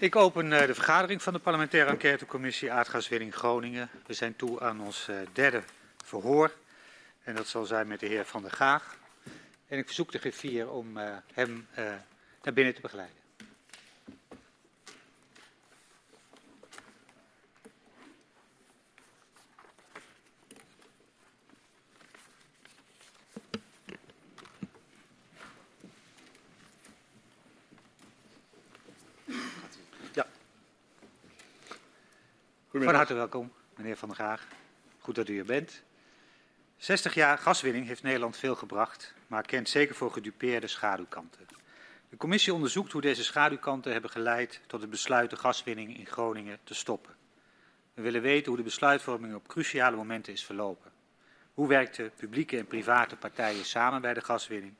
Ik open uh, de vergadering van de parlementaire enquêtecommissie aardgaswinning Groningen. We zijn toe aan ons uh, derde verhoor. En dat zal zijn met de heer Van der Gaag. En ik verzoek de griffier om uh, hem naar binnen te begeleiden. Van harte welkom, meneer Van der Graag. Goed dat u hier bent. 60 jaar gaswinning heeft Nederland veel gebracht, maar kent zeker voor gedupeerde schaduwkanten. De commissie onderzoekt hoe deze schaduwkanten hebben geleid tot het besluit de gaswinning in Groningen te stoppen. We willen weten hoe de besluitvorming op cruciale momenten is verlopen. Hoe werkten publieke en private partijen samen bij de gaswinning?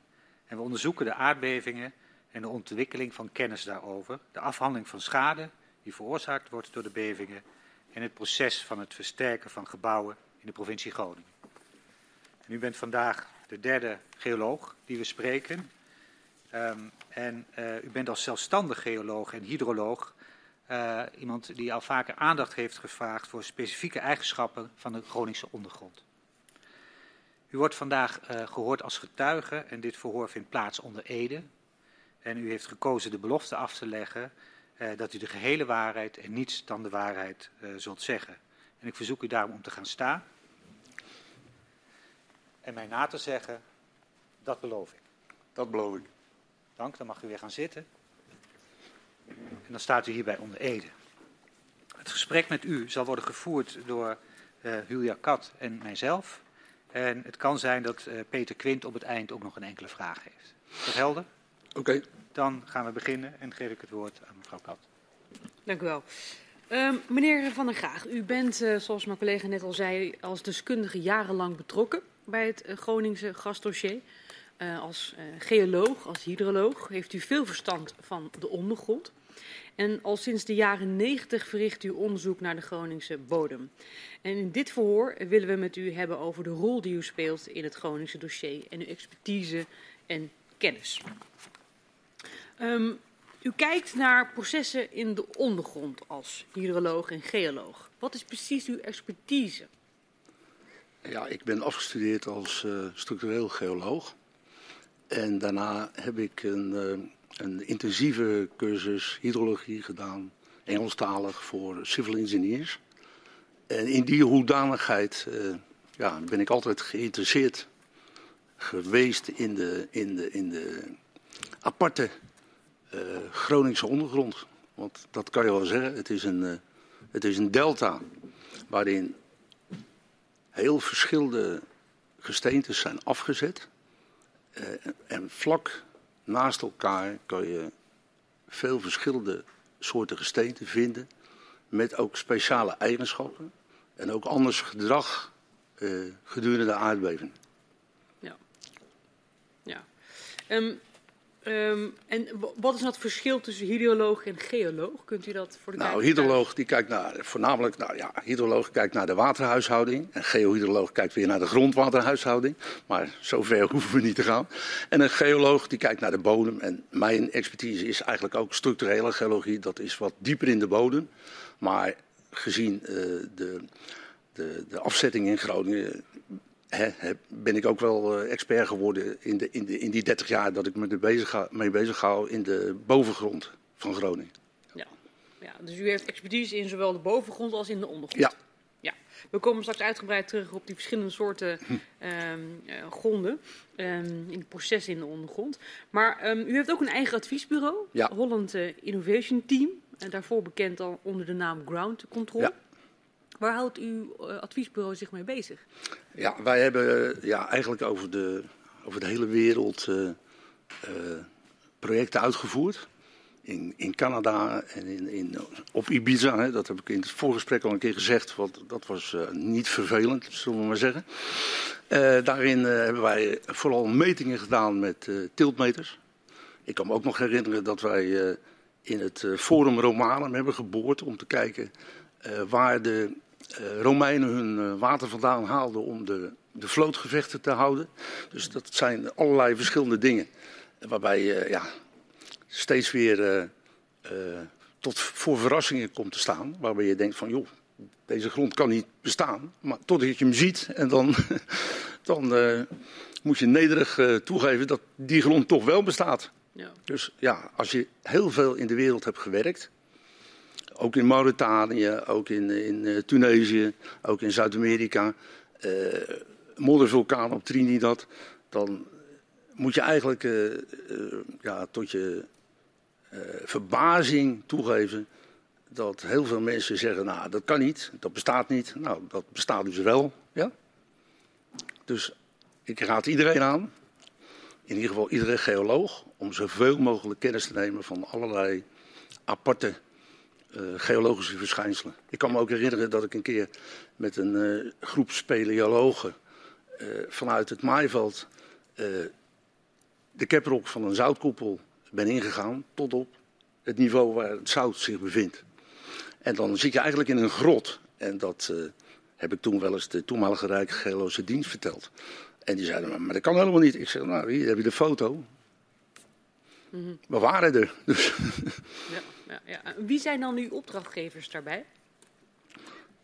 En we onderzoeken de aardbevingen en de ontwikkeling van kennis daarover, de afhandeling van schade die veroorzaakt wordt door de bevingen en het proces van het versterken van gebouwen in de provincie Groningen. En u bent vandaag de derde geoloog die we spreken. Um, en uh, u bent als zelfstandig geoloog en hydroloog uh, iemand die al vaker aandacht heeft gevraagd voor specifieke eigenschappen van de Groningse ondergrond. U wordt vandaag uh, gehoord als getuige en dit verhoor vindt plaats onder Ede. En u heeft gekozen de belofte af te leggen uh, dat u de gehele waarheid en niets dan de waarheid uh, zult zeggen. En ik verzoek u daarom om te gaan staan en mij na te zeggen, dat beloof ik. Dat beloof ik. Dank, dan mag u weer gaan zitten. En dan staat u hierbij onder Ede. Het gesprek met u zal worden gevoerd door uh, Julia Kat en mijzelf. En het kan zijn dat uh, Peter Quint op het eind ook nog een enkele vraag heeft. Is dat helder? Oké. Okay. Dan gaan we beginnen en geef ik het woord aan mevrouw Kat. Dank u wel. Uh, meneer Van der Graag, u bent, uh, zoals mijn collega net al zei, als deskundige jarenlang betrokken bij het uh, Groningse gasdossier. Uh, als geoloog, als hydroloog, heeft u veel verstand van de ondergrond. En al sinds de jaren 90 verricht u onderzoek naar de Groningse bodem. En in dit verhoor willen we met u hebben over de rol die u speelt in het Groningse dossier en uw expertise en kennis. Um, u kijkt naar processen in de ondergrond als hydroloog en geoloog. Wat is precies uw expertise? Ja, ik ben afgestudeerd als uh, structureel geoloog. En daarna heb ik een, uh, een intensieve cursus hydrologie gedaan, Engelstalig voor civil engineers. En in die hoedanigheid uh, ja, ben ik altijd geïnteresseerd geweest in de, in de, in de aparte uh, Groningse ondergrond. Want dat kan je wel zeggen, het is een, uh, het is een delta waarin heel verschillende gesteentes zijn afgezet. Uh, en vlak naast elkaar kan je veel verschillende soorten gesteenten vinden. Met ook speciale eigenschappen. En ook anders gedrag gedurende de aardbeving. Ja. Ja. Um, Um, en wat is nou het verschil tussen hydroloog en geoloog? Kunt u dat voor de Nou, hydroloog die kijkt naar, voornamelijk, nou ja, hydroloog kijkt naar de waterhuishouding. En geohydroloog kijkt weer naar de grondwaterhuishouding. Maar zover hoeven we niet te gaan. En een geoloog die kijkt naar de bodem. En mijn expertise is eigenlijk ook structurele geologie. Dat is wat dieper in de bodem. Maar gezien uh, de, de, de afzetting in Groningen He, ben ik ook wel uh, expert geworden in, de, in, de, in die 30 jaar dat ik me er bezig, mee bezig hou in de bovengrond van Groningen. Ja. ja, dus u heeft expertise in zowel de bovengrond als in de ondergrond? Ja. ja. We komen straks uitgebreid terug op die verschillende soorten hm. um, uh, gronden, um, in het proces in de ondergrond. Maar um, u heeft ook een eigen adviesbureau, ja. Holland uh, Innovation Team. En daarvoor bekend al onder de naam Ground Control. Ja. Waar houdt uw uh, adviesbureau zich mee bezig? Ja, wij hebben ja, eigenlijk over de, over de hele wereld uh, projecten uitgevoerd. In, in Canada en in, in, op Ibiza, hè, dat heb ik in het voorgesprek al een keer gezegd, want dat was niet vervelend, zullen we maar zeggen. daarin hebben wij vooral metingen gedaan met tiltmeters. Ik kan me ook nog herinneren dat wij in het Forum Romanum hebben geboord om te kijken waar de Romeinen hun uh, water vandaan haalden om de, de vlootgevechten te houden. Dus dat zijn allerlei verschillende dingen. Waarbij je uh, ja, steeds weer tot voor verrassingen komt te staan. Waarbij je denkt van, joh, deze grond kan niet bestaan. Maar totdat je hem ziet en dan, dan uh, moet je nederig uh, toegeven dat die grond toch wel bestaat. Ja. Dus ja, als je heel veel in de wereld hebt gewerkt, ook in Mauritanië, ook in, in uh, Tunesië, ook in Zuid-Amerika, moddervulkaan op Trinidad, dan moet je eigenlijk ja, tot je verbazing toegeven dat heel veel mensen zeggen, nou dat kan niet, dat bestaat niet. Nou, dat bestaat dus wel. Ja? Dus ik raad iedereen aan, in ieder geval iedere geoloog, om zoveel mogelijk kennis te nemen van allerlei aparte uh, geologische verschijnselen. Ik kan me ook herinneren dat ik een keer met een uh, groep speleologen uh, vanuit het maaiveld de caprock van een zoutkoepel ben ingegaan tot op het niveau waar het zout zich bevindt. En dan zit je eigenlijk in een grot. En dat heb ik toen wel eens de toenmalige Rijksgeologische dienst verteld. En die zeiden, maar dat kan helemaal niet. Ik zeg, nou, hier heb je de foto. Mm -hmm. We waren er. Dus. Ja, ja, ja. Wie zijn dan uw opdrachtgevers daarbij?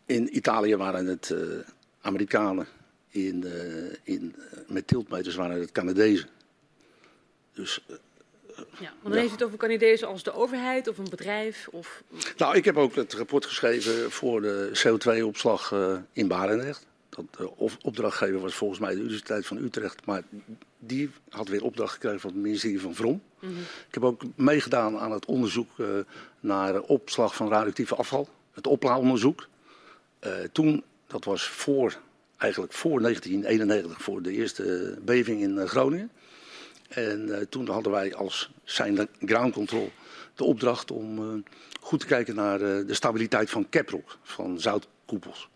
In Italië waren het uh, Amerikanen. In, uh, in, met tiltmeters waren het Canadezen. Dus ja, want dan heeft het over Canadezen als de overheid of een bedrijf? Of... Nou, ik heb ook het rapport geschreven voor de CO2-opslag uh, in Barendrecht. Dat de opdrachtgever was volgens mij de Universiteit van Utrecht, maar die had weer opdracht gekregen van het ministerie van Vrom. Mm -hmm. Ik heb ook meegedaan aan het onderzoek uh, naar opslag van radioactieve afval, het oplaadonderzoek. Uh, toen, dat was voor, eigenlijk voor 1991, voor de eerste beving in Groningen. En uh, toen hadden wij als zijn ground control de opdracht om goed te kijken naar de stabiliteit van caprock, van zoutkoepels.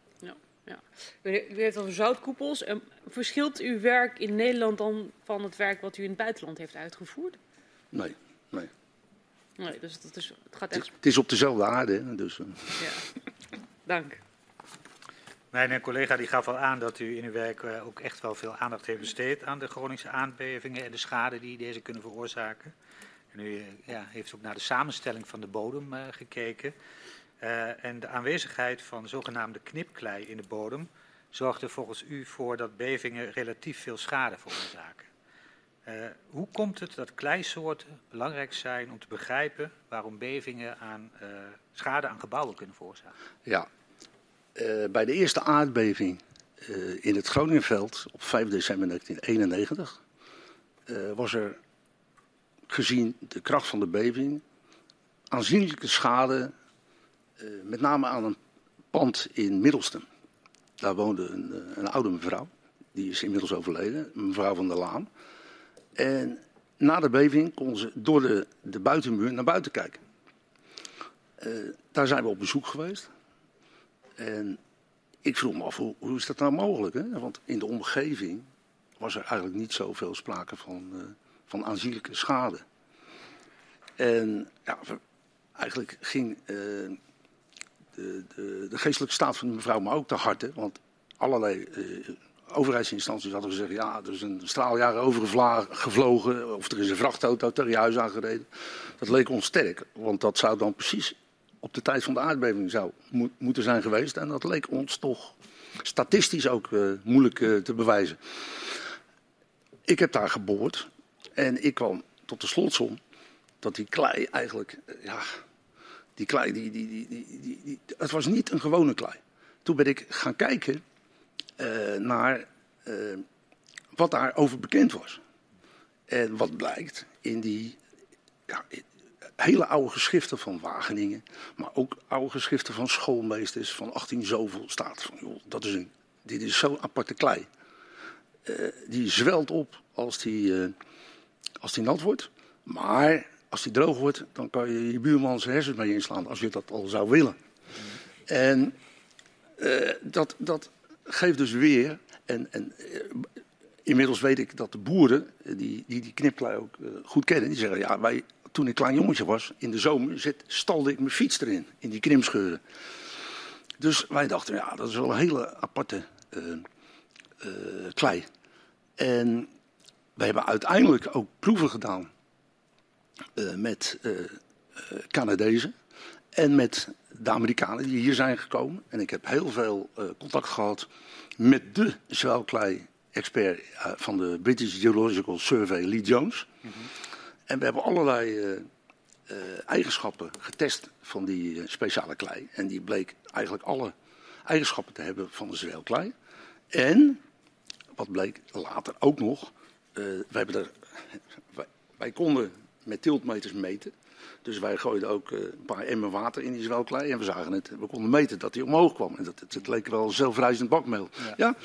Ja. U heeft over zoutkoepels. Um, verschilt uw werk in Nederland dan van het werk wat u in het buitenland heeft uitgevoerd? Nee, nee. Nee, dus dat is, het gaat echt... Het is op dezelfde aarde, dus... Ja, dank. Mijn collega die gaf al aan dat u in uw werk ook echt wel veel aandacht heeft besteed aan de Groningse aardbevingen en de schade die deze kunnen veroorzaken. En u ja, heeft ook naar de samenstelling van de bodem uh, gekeken. Uh, en de aanwezigheid van zogenaamde knipklei in de bodem zorgt er volgens u voor dat bevingen relatief veel schade veroorzaken. Uh, hoe komt het dat kleisoorten belangrijk zijn om te begrijpen waarom bevingen aan, schade aan gebouwen kunnen veroorzaken? Ja, bij de eerste aardbeving in het Groningenveld op 5 december 1991 uh, was er gezien de kracht van de beving aanzienlijke schade, met name aan een pand in Middelstum. Daar woonde een, een, oude mevrouw, die is inmiddels overleden, mevrouw van der Laan. En na de beving kon ze door de, de buitenmuur naar buiten kijken. daar zijn we op bezoek geweest. En ik vroeg me af, hoe, hoe is dat nou mogelijk? Hè? Want in de omgeving was er eigenlijk niet zoveel sprake van, van aanzienlijke schade. En ja, eigenlijk ging de, de, geestelijke staat van de mevrouw me ook te harte. Want allerlei uh, overheidsinstanties hadden gezegd: ja, er is een straaljaar overgevlogen. of er is een vrachtauto tegen huis aangereden. Dat leek ons sterk, want dat zou dan precies op de tijd van de aardbeving zou mo moeten zijn geweest. En dat leek ons toch statistisch ook uh, moeilijk uh, te bewijzen. Ik heb daar geboord en ik kwam tot de slotsom dat die klei eigenlijk, ja, die klei, die, die, die, die, die, het was niet een gewone klei. Toen ben ik gaan kijken naar wat daarover bekend was. En wat blijkt in die, ja, hele oude geschriften van Wageningen, maar ook oude geschriften van schoolmeesters van 18 zoveel staat joh, dat is een, dit is zo'n aparte klei. Uh, die zwelt op als die, uh, als die nat wordt, maar als die droog wordt, dan kan je je buurman zijn hersens mee inslaan, als je dat al zou willen. En uh, dat, dat geeft dus weer, en, en inmiddels weet ik dat de boeren, die die, die knipklei ook goed kennen, die zeggen, ja, wij toen ik klein jongetje was, in de zomer, zit, stalde ik mijn fiets erin, in die krimscheuren. Dus wij dachten, ja, dat is wel een hele aparte klei. En we hebben uiteindelijk ook proeven gedaan met Canadezen. En met de Amerikanen die hier zijn gekomen. En ik heb heel veel uh, contact gehad met de zwelklei-expert uh, van de British Geological Survey, Lee Jones. Mm -hmm. En we hebben allerlei uh, eigenschappen getest van die speciale klei. En die bleek eigenlijk alle eigenschappen te hebben van de zwelklei. En, wat bleek later ook nog, wij, er, wij, wij konden met tiltmeters meten. Dus wij gooiden ook uh, een paar emmer water in die zwelklei. En we zagen het. We konden meten dat hij omhoog kwam. En dat, het, het leek wel zelfrijzend bakmeel. Ja. ja.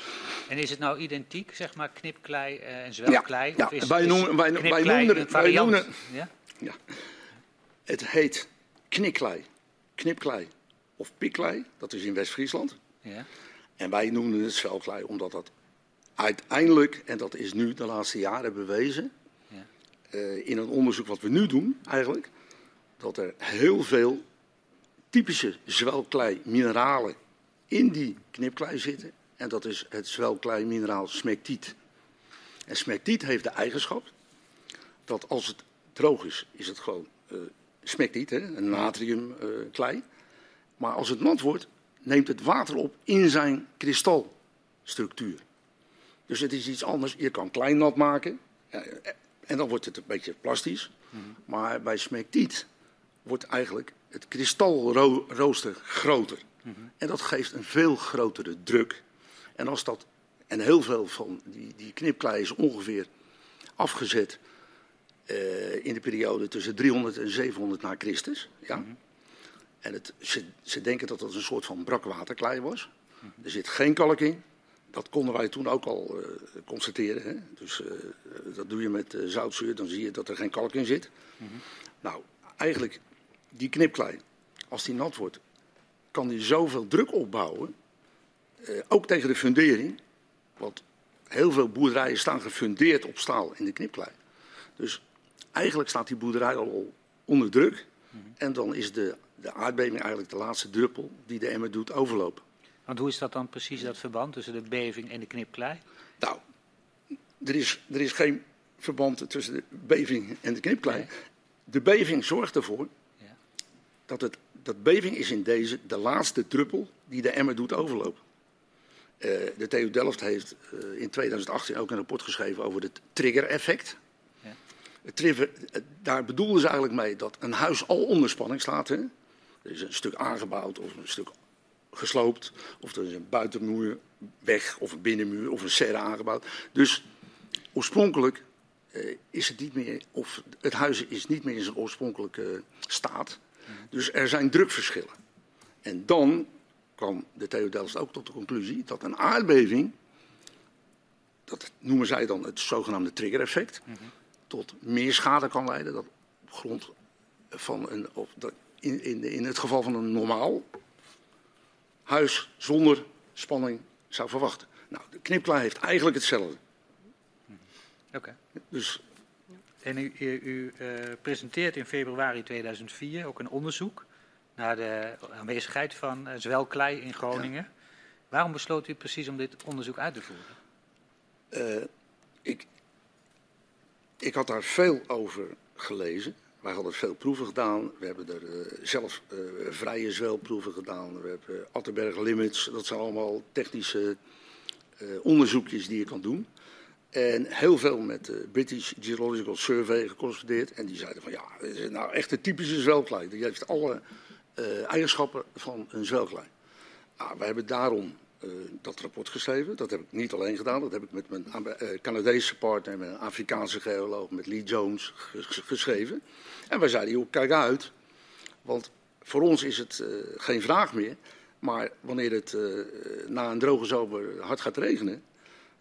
En is het nou identiek, zeg maar, knipklei uh, en zwelklei? Ja, of is, wij noemen, wij, wij noemen, wij noemen ja? ja. Het heet knikklei, knipklei of pikklei. Dat is in West-Friesland. Ja. En wij noemen het zwelklei omdat dat uiteindelijk, en dat is nu de laatste jaren bewezen. Uh, in een onderzoek wat we nu doen eigenlijk, dat er heel veel typische zwelklei mineralen in die knipklei zitten. En dat is het zwelklei mineraal smectiet. En smectiet heeft de eigenschap dat als het droog is, is het gewoon uh, smectiet, hè, een natriumklei. Maar als het nat wordt, neemt het water op in zijn kristalstructuur. Dus het is iets anders. Je kan klein nat maken en dan wordt het een beetje plastisch. Mm -hmm. Maar bij smectiet wordt eigenlijk het kristalrooster groter. Mm -hmm. En dat geeft een veel grotere druk. En, als dat, en heel veel van die, die knipklei is ongeveer afgezet uh, in de periode tussen 300 en 700 na Christus. Ja? Mm -hmm. En het, ze, ze, denken dat dat een soort van brakwaterklei was. Er zit geen kalk in. Dat konden wij toen ook al uh, constateren. Hè? Dus uh, dat doe je met zoutzuur, dan zie je dat er geen kalk in zit. Nou, eigenlijk die knipklei, als die nat wordt, kan die zoveel druk opbouwen, eh, ook tegen de fundering. Want heel veel boerderijen staan gefundeerd op staal in de knipklei. Dus eigenlijk staat die boerderij al onder druk. Mm -hmm. En dan is de, de aardbeving eigenlijk de laatste druppel die de emmer doet overlopen. Want hoe is dat dan precies dat verband tussen de beving en de knipklei? Nou, er is, er is geen verband tussen de beving en de knipklei. Nee. De beving zorgt ervoor dat, het, dat beving is in deze de laatste druppel die de emmer doet overlopen. Uh, de TU Delft heeft uh, in 2018 ook een rapport geschreven over het trigger-effect. Ja. Het trigger, daar bedoelden ze eigenlijk mee dat een huis al onder spanning staat. Hè? Er is een stuk aangebouwd of een stuk gesloopt. Of er is een buitenmuur weg of een binnenmuur of een serre aangebouwd. Dus oorspronkelijk uh, is het niet meer, of het huis is niet meer in zijn oorspronkelijke staat. Dus er zijn drukverschillen. En dan kwam de TU Delft ook tot de conclusie dat een aardbeving, dat noemen zij dan het zogenaamde trigger-effect, tot meer schade kan leiden dan op grond van een, of dat in, in, in het geval van een normaal huis zonder spanning zou verwachten. Nou, de knipklaar heeft eigenlijk hetzelfde. Oké. Okay. Dus en u, u, u uh, presenteert in februari 2004 ook een onderzoek naar de aanwezigheid van uh, zwelklei in Groningen. Ja. Waarom besloot u precies om dit onderzoek uit te voeren? Uh, ik, ik had daar veel over gelezen. Wij hadden veel proeven gedaan. We hebben er zelf vrije zwelproeven gedaan. We hebben Atterberg Limits. Dat zijn allemaal technische onderzoekjes die je kan doen. En heel veel met de British Geological Survey gecorrespondeerd. En die zeiden van ja, dit is nou echt een typische zwelklei. Die heeft alle eigenschappen van een zwelklei. Nou, wij hebben daarom uh, dat rapport geschreven. Dat heb ik niet alleen gedaan. Dat heb ik met mijn uh, Canadese partner, een Afrikaanse geoloog, met Lee Jones geschreven. En wij zeiden, joh, kijk uit. Want voor ons is het geen vraag meer. Maar wanneer het na een droge zomer hard gaat regenen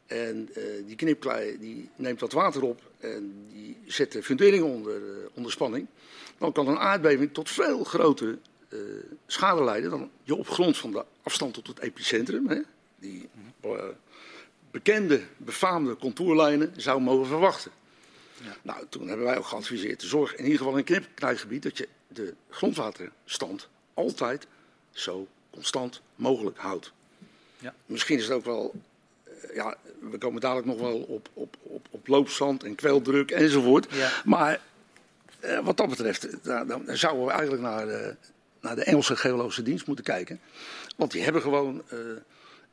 en die knipklei die neemt wat water op en die zet de fundering onder, onder spanning. Dan kan een aardbeving tot veel grotere schade leiden dan je op grond van de afstand tot het epicentrum, hè, die bekende, befaamde contourlijnen, zou mogen verwachten. Ja. Nou, toen hebben wij ook geadviseerd, zorg in ieder geval in een dat je de grondwaterstand altijd zo constant mogelijk houdt. Ja. Misschien is het ook wel ja, we komen dadelijk nog wel op, op, op, op loopzand en kweldruk enzovoort. Ja. Maar eh, wat dat betreft, daar, daar, zouden we eigenlijk naar, naar de Engelse Geologische Dienst moeten kijken. Want die hebben gewoon uh,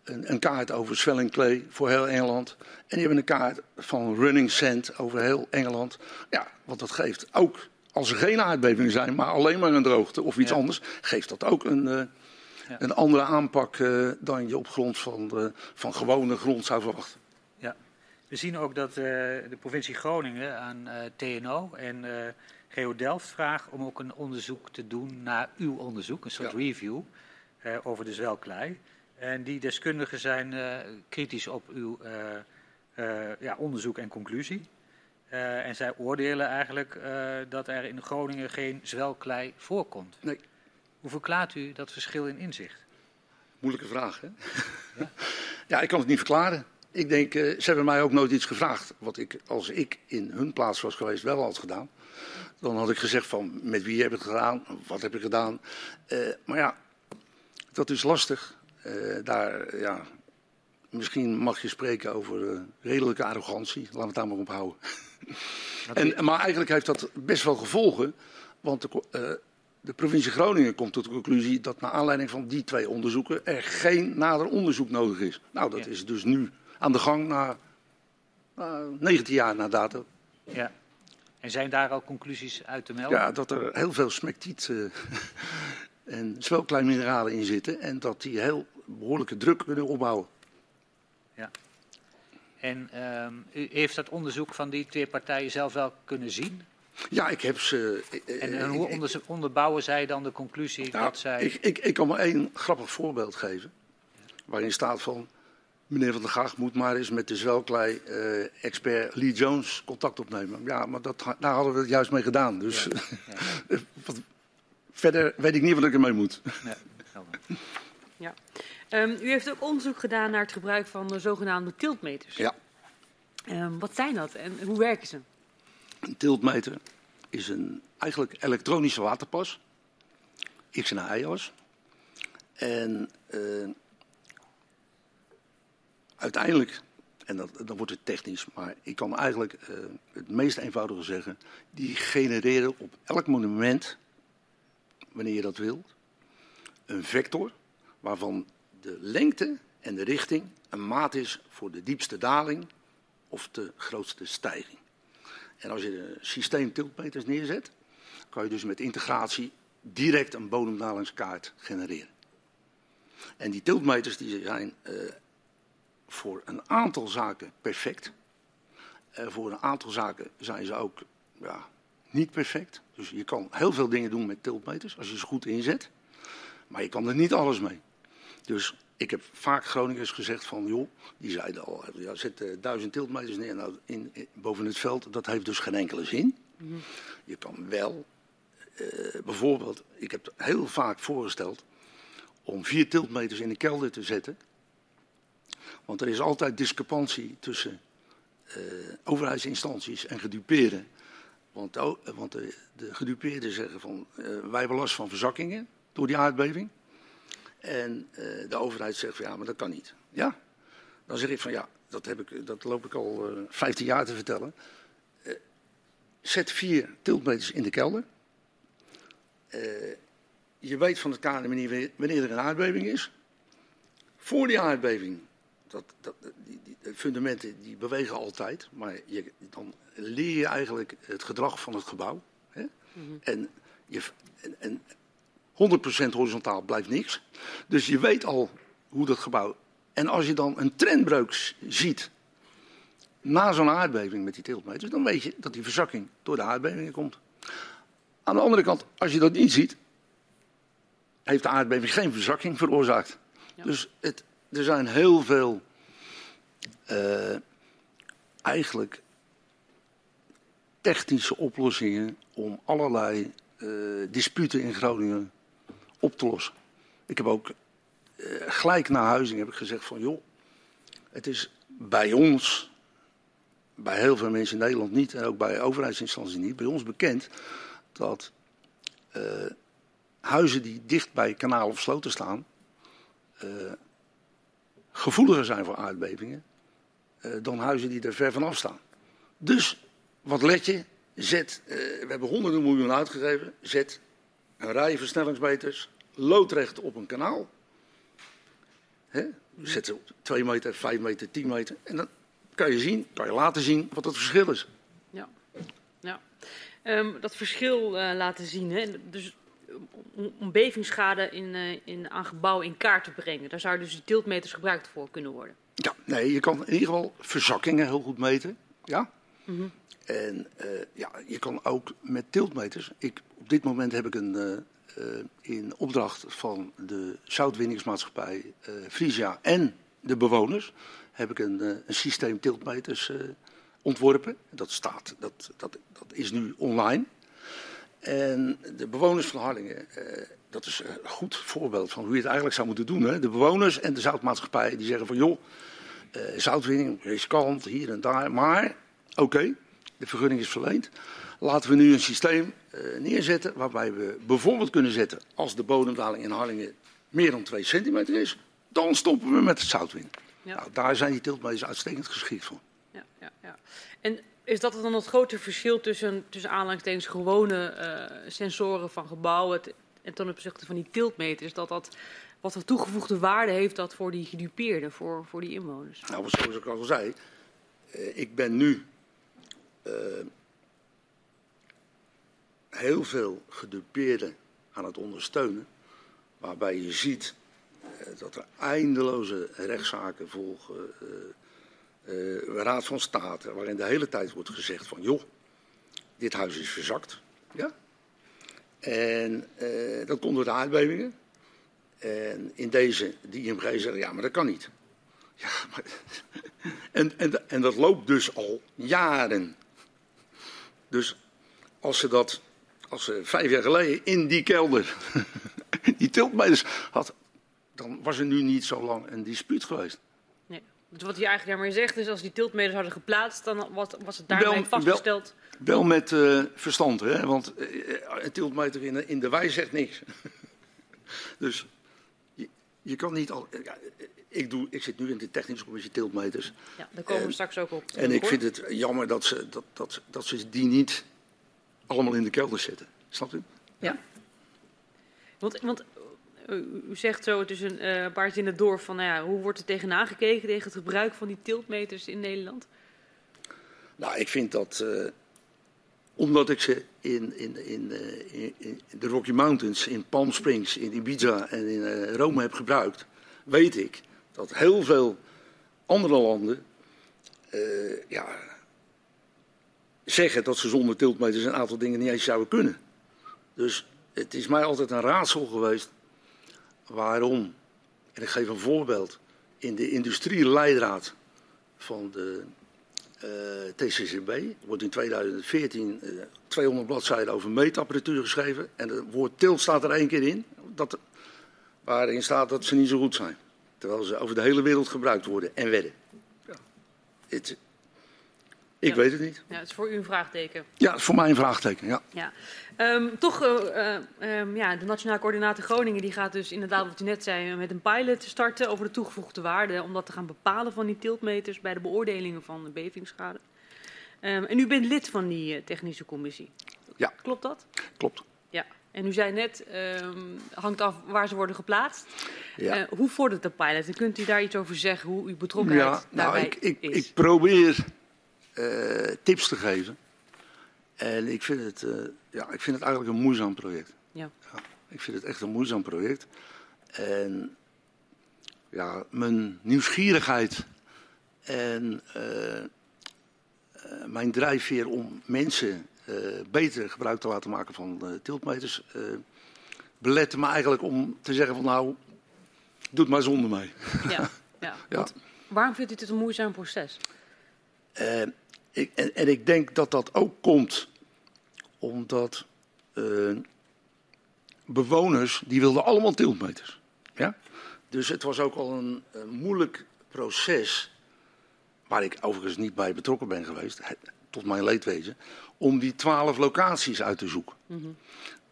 een, een, kaart over swelling clay voor heel Engeland. En die hebben een kaart van running sand over heel Engeland. Ja, wat dat geeft ook als er geen aardbevingen zijn, maar alleen maar een droogte of iets anders, geeft dat ook een, uh, ja. een andere aanpak uh, dan je op grond van, van gewone grond zou verwachten. Ja, we zien ook dat de provincie Groningen aan TNO en Geo Delft vraagt om ook een onderzoek te doen naar uw onderzoek, een soort ja. review over de zwelklei. En die deskundigen zijn uh, kritisch op uw uh, uh, ja, onderzoek en conclusie. en zij oordelen eigenlijk dat er in Groningen geen zwelklei voorkomt. Nee. Hoe verklaart u dat verschil in inzicht? Moeilijke vraag, hè? Ja, ja ik kan het niet verklaren. Ik denk, ze hebben mij ook nooit iets gevraagd. Wat ik, als ik in hun plaats was geweest, wel had gedaan. Dan had ik gezegd van, met wie heb ik het gedaan? Wat heb ik gedaan? maar ja, dat is lastig. Uh, daar, ja, misschien mag je spreken over uh, redelijke arrogantie. Laten we het daar maar op houden. en, maar eigenlijk heeft dat best wel gevolgen. Want de, de, provincie Groningen komt tot de conclusie dat naar aanleiding van die twee onderzoeken er geen nader onderzoek nodig is. Nou, dat ja. is dus nu aan de gang na 19 jaar na datum. Ja. En zijn daar al conclusies uit te melden? Ja, dat er heel veel smectiet en zwelkleinmineralen in zitten. En dat die heel behoorlijke druk kunnen opbouwen. Ja. En um, u heeft dat onderzoek van die twee partijen zelf wel kunnen zien? Ja, ik heb ze. En, en hoe onder, onderbouwen zij dan de conclusie nou, dat zij. Ik, ik, ik kan maar één grappig voorbeeld geven. Waarin staat van. Meneer Van der Graag moet maar eens met de zwelklei-expert Lee Jones contact opnemen. Ja, maar dat, daar hadden we het juist mee gedaan. Dus ja, ja. verder weet ik niet wat ik ermee moet. Ja, ja. Um, u heeft ook onderzoek gedaan naar het gebruik van de zogenaamde tiltmeters. Ja. Um, wat zijn dat en hoe werken ze? Een tiltmeter is een eigenlijk elektronische waterpas. X- en Y-as. En uh, uiteindelijk, en dat, dan wordt het technisch, maar ik kan eigenlijk uh, het meest eenvoudige zeggen. Die genereren op elk monument, wanneer je dat wilt, een vector waarvan de lengte en de richting een maat is voor de diepste daling of de grootste stijging. En als je een systeem tiltmeters neerzet, kan je dus met integratie direct een bodemdalingskaart genereren. En die tiltmeters die zijn uh, voor een aantal zaken perfect. Uh, voor een aantal zaken zijn ze ook ja, niet perfect. Dus je kan heel veel dingen doen met tiltmeters als je ze goed inzet. Maar je kan er niet alles mee. Dus ik heb vaak Groningers gezegd van, joh, die zeiden al, ja, zet uh, duizend tiltmeters neer nou, in, in, boven het veld. Dat heeft dus geen enkele zin. Mm -hmm. Je kan wel, uh, bijvoorbeeld, ik heb heel vaak voorgesteld om vier tiltmeters in de kelder te zetten. Want er is altijd discrepantie tussen uh, overheidsinstanties en gedupeerden. Want, oh, want de, de gedupeerden zeggen van, wij hebben last van verzakkingen door die aardbeving. En de overheid zegt van ja, maar dat kan niet. Ja, dan zeg ik van ja, dat, heb ik, dat loop ik al uh, eh, 15 jaar te vertellen. Zet vier tiltmeters in de kelder. je weet van het KNMI wanneer er een aardbeving is. Voor die aardbeving, dat, dat, die, die, de fundamenten die bewegen altijd. Maar je, dan leer je eigenlijk het gedrag van het gebouw. Hè? Mm -hmm. en, je, en, en 100% horizontaal blijft niks. Dus je weet al hoe dat gebouw. En als je dan een trendbreuk ziet. na zo'n aardbeving met die tiltmeters. dan weet je dat die verzakking door de aardbevingen komt. Aan de andere kant, als je dat niet ziet. heeft de aardbeving geen verzakking veroorzaakt. Ja. Dus het, er zijn heel veel. Uh, eigenlijk. technische oplossingen om allerlei uh, disputen in Groningen op te lossen. Ik heb ook uh, gelijk na huizing heb ik gezegd van joh, het is bij ons, bij heel veel mensen in Nederland niet en ook bij overheidsinstanties niet, bij ons bekend dat huizen die dicht bij kanalen of sloten staan, gevoeliger zijn voor aardbevingen dan huizen die er ver vanaf staan. Dus wat let je? Zet, we hebben honderden miljoen uitgegeven, zet een rij versnellingsmeters loodrecht op een kanaal. Zet ze op 2 meter, 5 meter, 10 meter. En dan kan je zien, kan je laten zien wat het verschil is. Ja, ja. Um, dat verschil uh, laten zien. Hè? Dus om, bevingsschade in, uh, in, aan gebouwen in kaart te brengen. Daar zouden dus die tiltmeters gebruikt voor kunnen worden. Ja, nee, je kan in ieder geval verzakkingen heel goed meten. Ja? Mm -hmm. En uh, ja, je kan ook met tiltmeters. Ik, op dit moment heb ik een, uh, in opdracht van de zoutwinningsmaatschappij Frisia en de bewoners heb ik een, een systeem tiltmeters ontworpen. Dat staat, dat, dat, dat is nu online. En de bewoners van Harlingen, dat is een goed voorbeeld van hoe je het eigenlijk zou moeten doen. Hè? De bewoners en de zoutmaatschappij die zeggen van joh, zoutwinning, riskant, hier en daar. Maar oké, okay, de vergunning is verleend. Laten we nu een systeem uh, neerzetten waarbij we bijvoorbeeld kunnen zetten, als de bodemdaling in Harlingen meer dan 2 centimeter is, dan stoppen we met het zoutwinnen. Ja. Nou, daar zijn die tiltmeters uitstekend geschikt voor. Ja, ja, ja. En is dat dan het grote verschil tussen, tussen aanhalingstekens gewone uh, sensoren van gebouwen en ten opzichte van die tiltmeters? Dat dat wat voor toegevoegde waarde heeft dat voor die gedupeerden, voor, voor die inwoners? Nou, zoals ik al zei, uh, ik ben nu uh, heel veel gedupeerden aan het ondersteunen. Waarbij je ziet dat er eindeloze rechtszaken volgen. Raad van State, waarin de hele tijd wordt gezegd van joh, dit huis is verzakt. Ja? En dat komt door de aardbevingen. En in deze, die IMG zeggen ja, maar dat kan niet. Ja, maar, en, en, en dat loopt dus al jaren. Dus als ze dat, als ze vijf jaar geleden in die kelder die tiltmeters had, dan was er nu niet zo lang een dispuut geweest. Dus wat hij eigenlijk daarmee zegt is, als die tiltmeters hadden geplaatst, dan was, was het daarmee wel, vastgesteld. Wel, wel met uh, verstand, hè? want uh, een tiltmeter in, in de wei zegt niks. dus je, je, kan niet al. Ja, ik, doe, ik zit nu in de technische commissie tiltmeters. Ja, daar komen we straks ook op. En ik vind het jammer dat ze, dat, dat, dat ze die niet allemaal in de kelder zetten. Snapt u? Ja. Want, want u zegt zo, het is een uh, paar zinnen door van nou ja, hoe wordt er tegenaan gekeken tegen het gebruik van die tiltmeters in Nederland? Nou, ik vind dat, uh, omdat ik ze in, in, in, uh, in, in, de Rocky Mountains, in Palm Springs, in Ibiza en in Rome heb gebruikt, weet ik dat heel veel andere landen ja, zeggen dat ze zonder tiltmeters een aantal dingen niet eens zouden kunnen. Dus het is mij altijd een raadsel geweest waarom, en ik geef een voorbeeld, in de industrieleidraad van de uh, eh, TCCB wordt in 2014 uh, 200 bladzijden over meetapparatuur geschreven en het woord tilt staat er één keer in, dat, waarin staat dat ze niet zo goed zijn. Terwijl ze over de hele wereld gebruikt worden en werden. Ja. Het, ik ja. weet het niet. Ja, het is voor u een vraagteken. Ja, het is voor mij een vraagteken, ja. ja. Um, toch, uh, um, ja, de Nationale Coördinator Groningen die gaat dus inderdaad, wat u net zei, met een pilot starten over de toegevoegde waarde. Om dat te gaan bepalen van die tiltmeters bij de beoordelingen van de bevingsschade. Um, en u bent lid van die uh, technische commissie. Ja. Klopt dat? Klopt. Ja. En u zei net, hangt af waar ze worden geplaatst. Ja. Hoe vordert de pilot? En kunt u daar iets over zeggen, hoe uw betrokkenheid ja, nou, daarbij ik, ik, is? Ik probeer tips te geven. En ik vind, het, uh, ja, ik vind het eigenlijk een moeizaam project. Ja. ja. Ik vind het echt een moeizaam project. En ja, mijn nieuwsgierigheid en mijn drijfveer om mensen beter gebruik te laten maken van tiltmeters, beletten me eigenlijk om te zeggen van nou, doe het maar zonder mij. Ja, ja. ja. waarom vindt u dit een moeizaam proces? Ik, en, en, ik denk dat dat ook komt omdat bewoners, die wilden allemaal tiltmeters. Ja? Dus het was ook al een, een moeilijk proces, waar ik overigens niet bij betrokken ben geweest, tot mijn leedwezen, om die twaalf locaties uit te zoeken. Mm -hmm.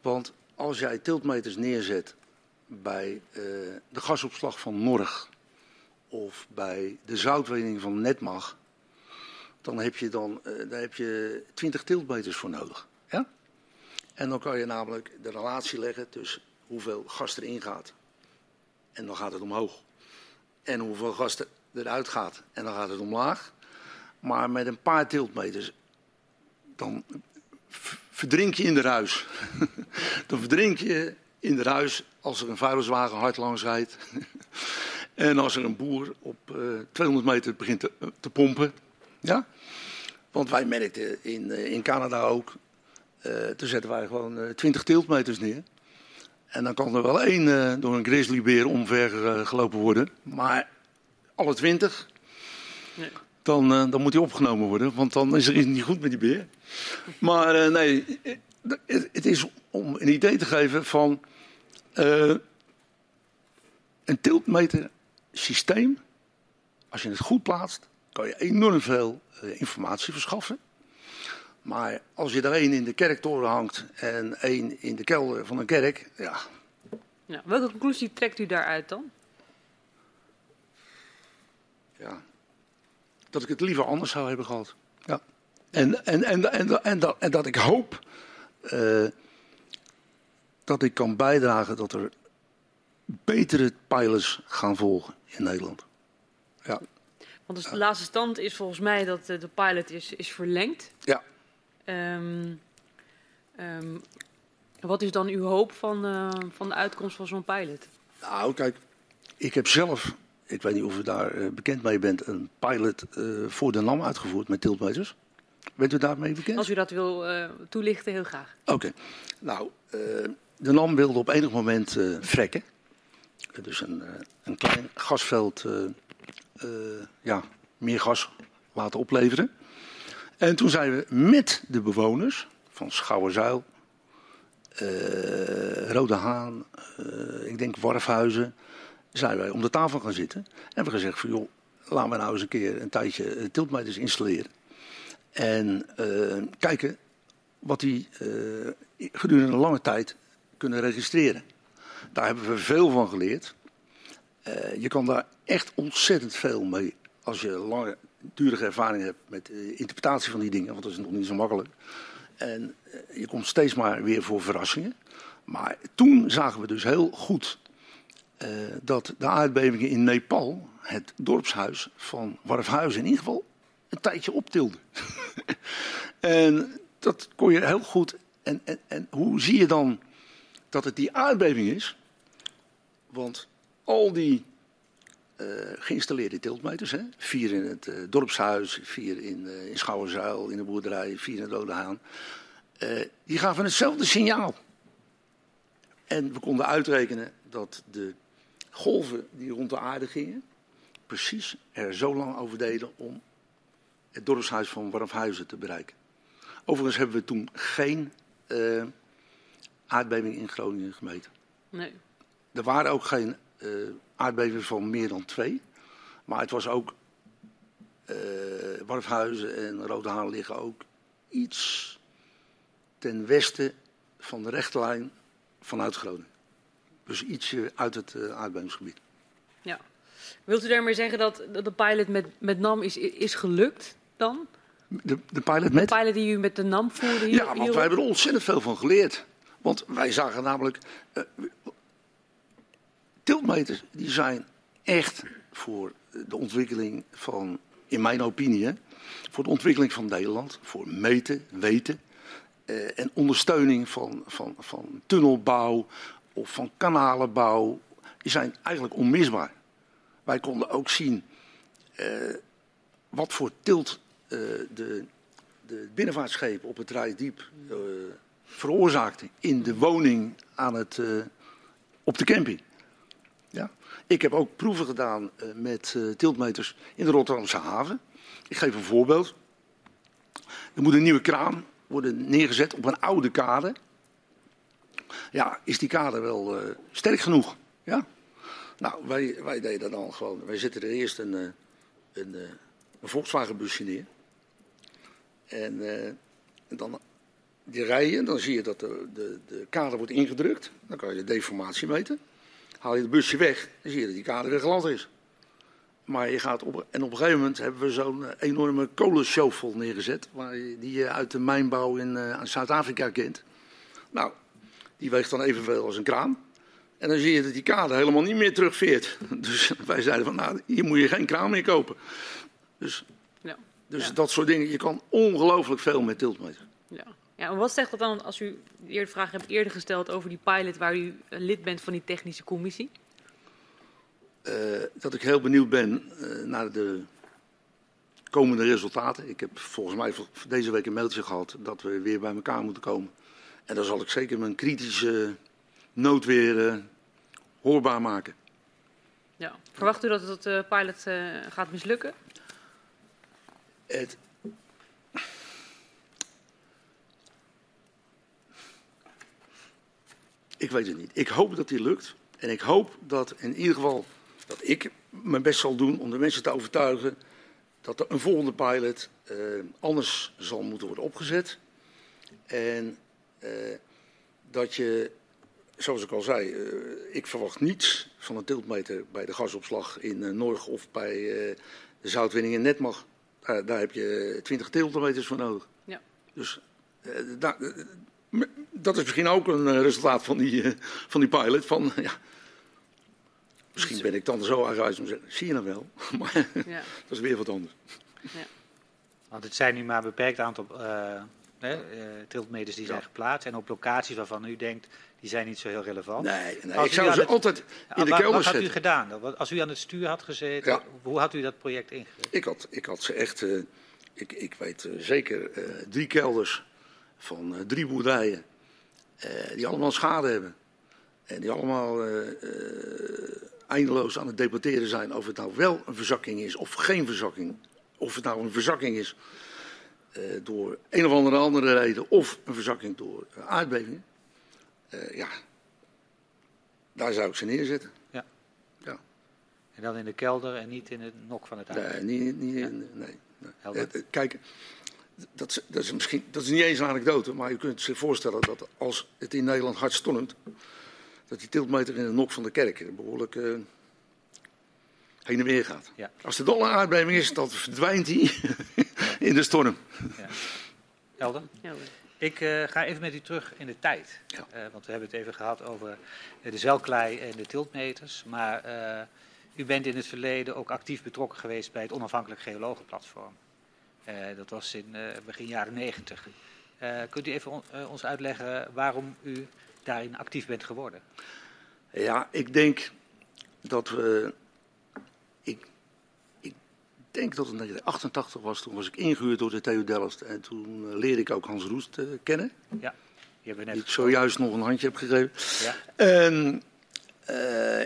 Want als jij tiltmeters neerzet bij uh, de gasopslag van Norg of bij de zoutwinning van Netmag, dan heb je dan uh, daar heb je 20 tiltmeters voor nodig. Ja? En dan kan je namelijk de relatie leggen tussen hoeveel gas erin gaat. En dan gaat het omhoog. En hoeveel gas er- eruit gaat. En dan gaat het omlaag. Maar met een paar tiltmeters, dan verdrink je in de ruis. dan verdrink je in de ruis als er een vuilniswagen hard langs rijdt. en als er een boer op eh, 200 meter begint te, te pompen. Ja? Want wij merkten in, eh, in Canada ook, eh, toen zetten wij gewoon eh, 20 tiltmeters neer. En dan kan er wel één door een grizzlybeer omver gelopen worden. Maar alle 20, Nee. dan, dan moet hij opgenomen worden. Want dan is er iets niet goed met die beer. Maar nee, het, het is om een idee te geven van een tiltmeter systeem. Als je het goed plaatst, kan je enorm veel eh, informatie verschaffen. Maar als je er één in de kerktoren hangt en één in de kelder van een kerk, ja, Ja, welke conclusie trekt u daaruit dan? ja, dat ik het liever anders zou hebben gehad. Ja. En, en, en, en, en, dat, en dat ik hoop eh, dat ik kan bijdragen dat er betere pilots gaan volgen in Nederland. Ja. Want dus de laatste stand is volgens mij dat eh, de pilot is, is verlengd. Ja. Ehm, ehm, wat is dan uw hoop van, eh, van de uitkomst van zo'n pilot? Nou, kijk, ik heb zelf, ik weet niet of u daar eh, bekend mee bent, een pilot eh, voor de NAM uitgevoerd met tiltmeters. Bent u daarmee bekend? Als u dat wil eh, toelichten, heel graag. Oké. Nou, eh, de NAM wilde op enig moment eh frekken. Dus een, eh, een klein gasveld, ja, meer gas laten opleveren. En toen zijn we met de bewoners van Schouwenzuil, eh, Rode Haan, eh, ik denk Warfhuizen, zijn wij om de tafel gaan zitten. En hebben gezegd van joh, laten we nou eens een keer een tijdje eh, tiltmeters installeren. En eh, kijken wat die eh, gedurende een lange tijd kunnen registreren. Daar hebben we veel van geleerd. Eh, je kan daar echt ontzettend veel mee als je lange, durige ervaring hebt met de interpretatie van die dingen, want dat is nog niet zo makkelijk. En eh, je komt steeds maar weer voor verrassingen. Maar toen zagen we dus heel goed eh, dat de aardbevingen in Nepal het dorpshuis van Warfhuizen in ieder geval een tijdje optilden. en dat kon je heel goed. En, en, en hoe zie je dan dat het die aardbeving is? Want al die eh, geïnstalleerde tiltmeters, hè, vier in het eh, dorpshuis, vier in, eh in Schouwenzuil, in de boerderij, vier in Rode Haan, die gaven hetzelfde signaal. En we konden uitrekenen dat de golven die rond de aarde gingen, precies er zo lang over deden om het dorpshuis van Warfhuizen te bereiken. Overigens hebben we toen geen aardbeving in Groningen gemeten. Nee. Er waren ook geen aardbevingen van meer dan twee. Maar het was ook. eh Warfhuizen en Rode Haan liggen ook iets ten westen van de rechtlijn vanuit Groningen. Dus ietsje uit het eh, aardbevingsgebied. Ja. Wilt u daarmee zeggen dat dat de pilot met, met NAM is, is gelukt dan? De, de pilot De met. pilot die u met de NAM voerde hier? Ja, want wij hebben er ontzettend veel van geleerd. Want wij zagen namelijk. eh, tiltmeters die zijn echt voor de ontwikkeling van, in mijn opinie, voor de ontwikkeling van Nederland. Voor meten, weten eh, en ondersteuning van, van, van tunnelbouw of van kanalenbouw. Die zijn eigenlijk onmisbaar. Wij konden ook zien eh, wat voor tilt eh, de, de binnenvaartschepen op het Rijdiep eh veroorzaakte in de woning aan het, eh, op de camping. Ik heb ook proeven gedaan eh, met eh, tiltmeters in de Rotterdamse haven. Ik geef een voorbeeld. Er moet een nieuwe kraan worden neergezet op een oude kade. Ja, is die kade wel eh, sterk genoeg? Ja. Nou, wij, wij deden dan gewoon. Wij zetten er eerst een, een, een Volkswagen busje neer. En, en dan die rijden, dan zie je dat de, de, de kade wordt ingedrukt. Dan kan je de deformatie meten. Haal je het busje weg, dan zie je dat die kade weer glad is. Maar je gaat op, en op een gegeven moment hebben we zo'n eh, enorme kolenshovel neergezet. Waar je, die je uit de mijnbouw in eh, Zuid-Afrika kent. Nou, die weegt dan evenveel als een kraan. En dan zie je dat die kade helemaal niet meer terugveert. Dus wij zeiden van, nou, hier moet je geen kraan meer kopen. Dus, Ja. dus Ja. dat soort dingen. Je kan ongelooflijk veel met tiltmeter. Ja. Ja, en wat zegt dat dan als u de vraag hebt eerder gesteld over die pilot waar u eh, lid bent van die technische commissie? Eh, dat ik heel benieuwd ben eh, naar de komende resultaten. Ik heb volgens mij deze week een mailtje gehad dat we weer bij elkaar moeten komen. En dan zal ik zeker mijn kritische noot weer hoorbaar maken. Ja. Verwacht u dat het pilot gaat mislukken? Het... Ik weet het niet. Ik hoop dat die lukt. En ik hoop dat in ieder geval dat ik mijn best zal doen om de mensen te overtuigen dat er een volgende pilot eh, anders zal moeten worden opgezet. En eh, dat je, zoals ik al zei, eh, ik verwacht niets van een tiltmeter bij de gasopslag in eh, Norg of bij eh, de zoutwinning in Netmag. Daar, daar heb je 20 tiltmeters voor nodig. Ja. Dus eh, daar- dat is misschien ook een eh, resultaat van die, eh, van die pilot. Van, ja, misschien ben ik dan zo eigenwijs om te zeggen, zie je nou wel. Maar Ja. dat is weer wat anders. Want het zijn nu maar een beperkt aantal eh, hè, eh, tiltmeters die zijn Ja. geplaatst. En op locaties waarvan u denkt, die zijn niet zo heel relevant. Nee, nee ik zou ze het- altijd in de wat, kelder wat had u zetten. gedaan? Als u aan het stuur had gezeten, Ja. hoe had u dat project ingericht? Ik had, ik had ze echt, eh, ik, ik weet zeker, eh, drie kelders van eh, drie boerderijen. eh, die allemaal schade hebben. En die allemaal eh, eindeloos aan het debatteren zijn of het nou wel een verzakking is of geen verzakking. Of het nou een verzakking is door een of andere andere reden of een verzakking door aardbevingen. Ja, daar zou ik ze neerzetten. En dan in de kelder en niet in het nok van het huis? Nee, niet, niet, in- nee, nee. Kijk, dat is, dat, is misschien, dat is niet eens een anekdote, maar je kunt zich voorstellen dat als het in Nederland hard stormt, dat die tiltmeter in de nok van de kerk behoorlijk eh, heen en weer gaat. Ja. Als er dan een aardbeving is, dan verdwijnt hij in de storm. Helder? Ja, hoor. Ik eh, ga even met u terug in de tijd. Ja. Eh, want we hebben het even gehad over eh, de zwelklei en de tiltmeters. Maar eh, u bent in het verleden ook actief betrokken geweest bij het onafhankelijk geologenplatform. Eh, dat was in eh, begin jaren negentig. Eh, kunt u even on- ons uitleggen waarom u daarin actief bent geworden? Ja, ik denk dat we. Ik, ik denk dat het 1988 was. Toen was ik ingehuurd door de TU Delft. En toen leerde ik ook Hans Roest kennen. Die we Die net ik zojuist nog een handje heb gegeven. Ja. En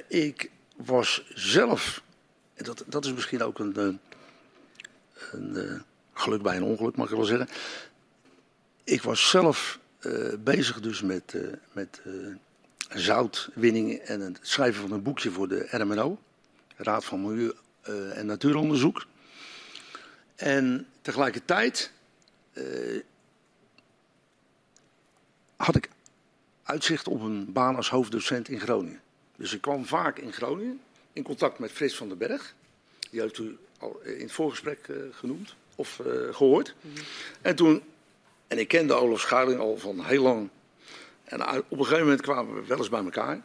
ik was zelf, dat, dat is misschien ook een, een eh, geluk bij een ongeluk, mag ik wel zeggen. Ik was zelf eh, bezig dus met, eh, met eh, zoutwinning en het schrijven van een boekje voor de RMNO, Raad van Milieu en Natuuronderzoek. En tegelijkertijd had ik uitzicht op een baan als hoofddocent in Groningen. Dus ik kwam vaak in Groningen in contact met Frits van den Berg. Die heeft u al in het voorgesprek genoemd of eh, gehoord. En toen, en ik kende Olaf Schuiling al van heel lang. En op een gegeven moment kwamen we wel eens bij elkaar.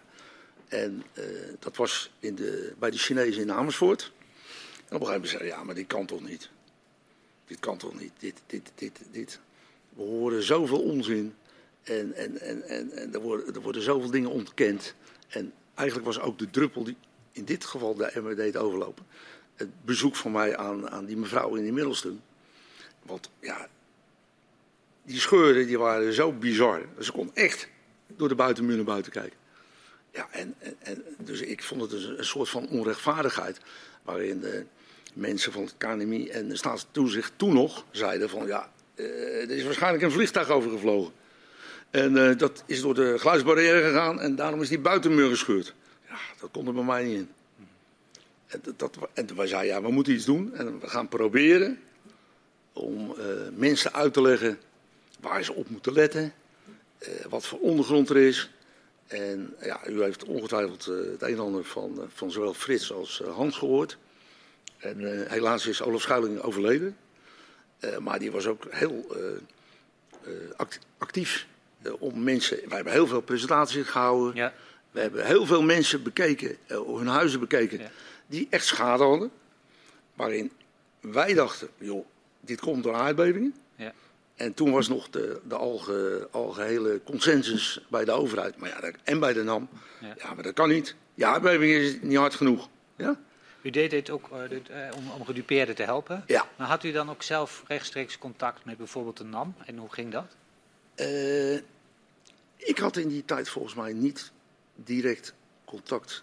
En eh, dat was in de, bij de Chinezen in Amersfoort. En op een gegeven moment zei hij, ja, maar dit kan toch niet? Dit kan toch niet? Dit, dit, dit, dit. We horen zoveel onzin. En, en, en, en, en er, worden, er worden zoveel dingen ontkend. En eigenlijk was ook de druppel die in dit geval de MR deed overlopen. Het bezoek van mij aan, aan die mevrouw in die Middelstum. Want ja, die scheuren die waren zo bizar. Ze kon echt door de buitenmuur naar buiten kijken. Ja, en, en, en dus ik vond het dus een soort van onrechtvaardigheid. Waarin de mensen van het KNMI en de staatstoezicht toen nog zeiden van ja, eh, er is waarschijnlijk een vliegtuig overgevlogen. En eh, dat is door de geluidsbarrière gegaan en daarom is die buitenmuur gescheurd. Ja, dat kon er bij mij niet in. En, dat, en wij zeiden, ja, we moeten iets doen. En we gaan proberen om eh, mensen uit te leggen waar ze op moeten letten. eh, wat voor ondergrond er is. En ja, u heeft ongetwijfeld eh, het een en ander van, van zowel Frits als Hans gehoord. En helaas is Olaf Schuiling overleden. Maar die was ook heel act- actief om mensen. Wij hebben heel veel presentaties gehouden. Ja. We hebben heel veel mensen bekeken, hun huizen bekeken, Ja. Die echt schade hadden. Waarin wij dachten, joh, dit komt door aardbevingen. Ja. En toen was nog de, de alge, algehele consensus bij de overheid maar ja, en bij de NAM. Ja. Ja. maar dat kan niet. Ja, aardbeving is niet hard genoeg. Ja? U deed dit ook eh, dit, eh, om, om gedupeerden te helpen. Ja. Maar had u dan ook zelf rechtstreeks contact met bijvoorbeeld de NAM? En hoe ging dat? Eh, ik had in die tijd volgens mij niet direct contact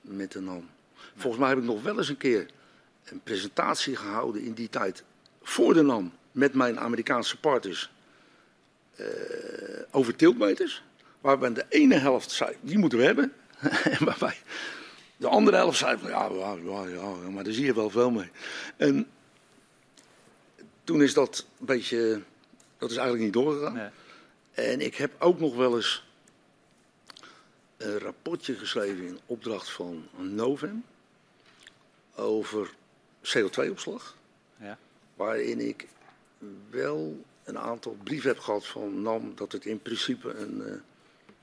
met de NAM. Volgens mij heb ik nog wel eens een keer een presentatie gehouden in die tijd voor de NAM met mijn Amerikaanse partners eh, over tiltmeters. Waarbij de ene helft zei, die moeten we hebben. en waarbij de andere helft zei, ja, ja, ja, ja, maar daar zie je wel veel mee. En toen is dat een beetje, dat is eigenlijk niet doorgegaan. Nee. En ik heb ook nog wel eens een rapportje geschreven in opdracht van Novem over CO2-opslag. Ja. Waarin ik wel een aantal brieven heb gehad van NAM dat het in principe een, eh,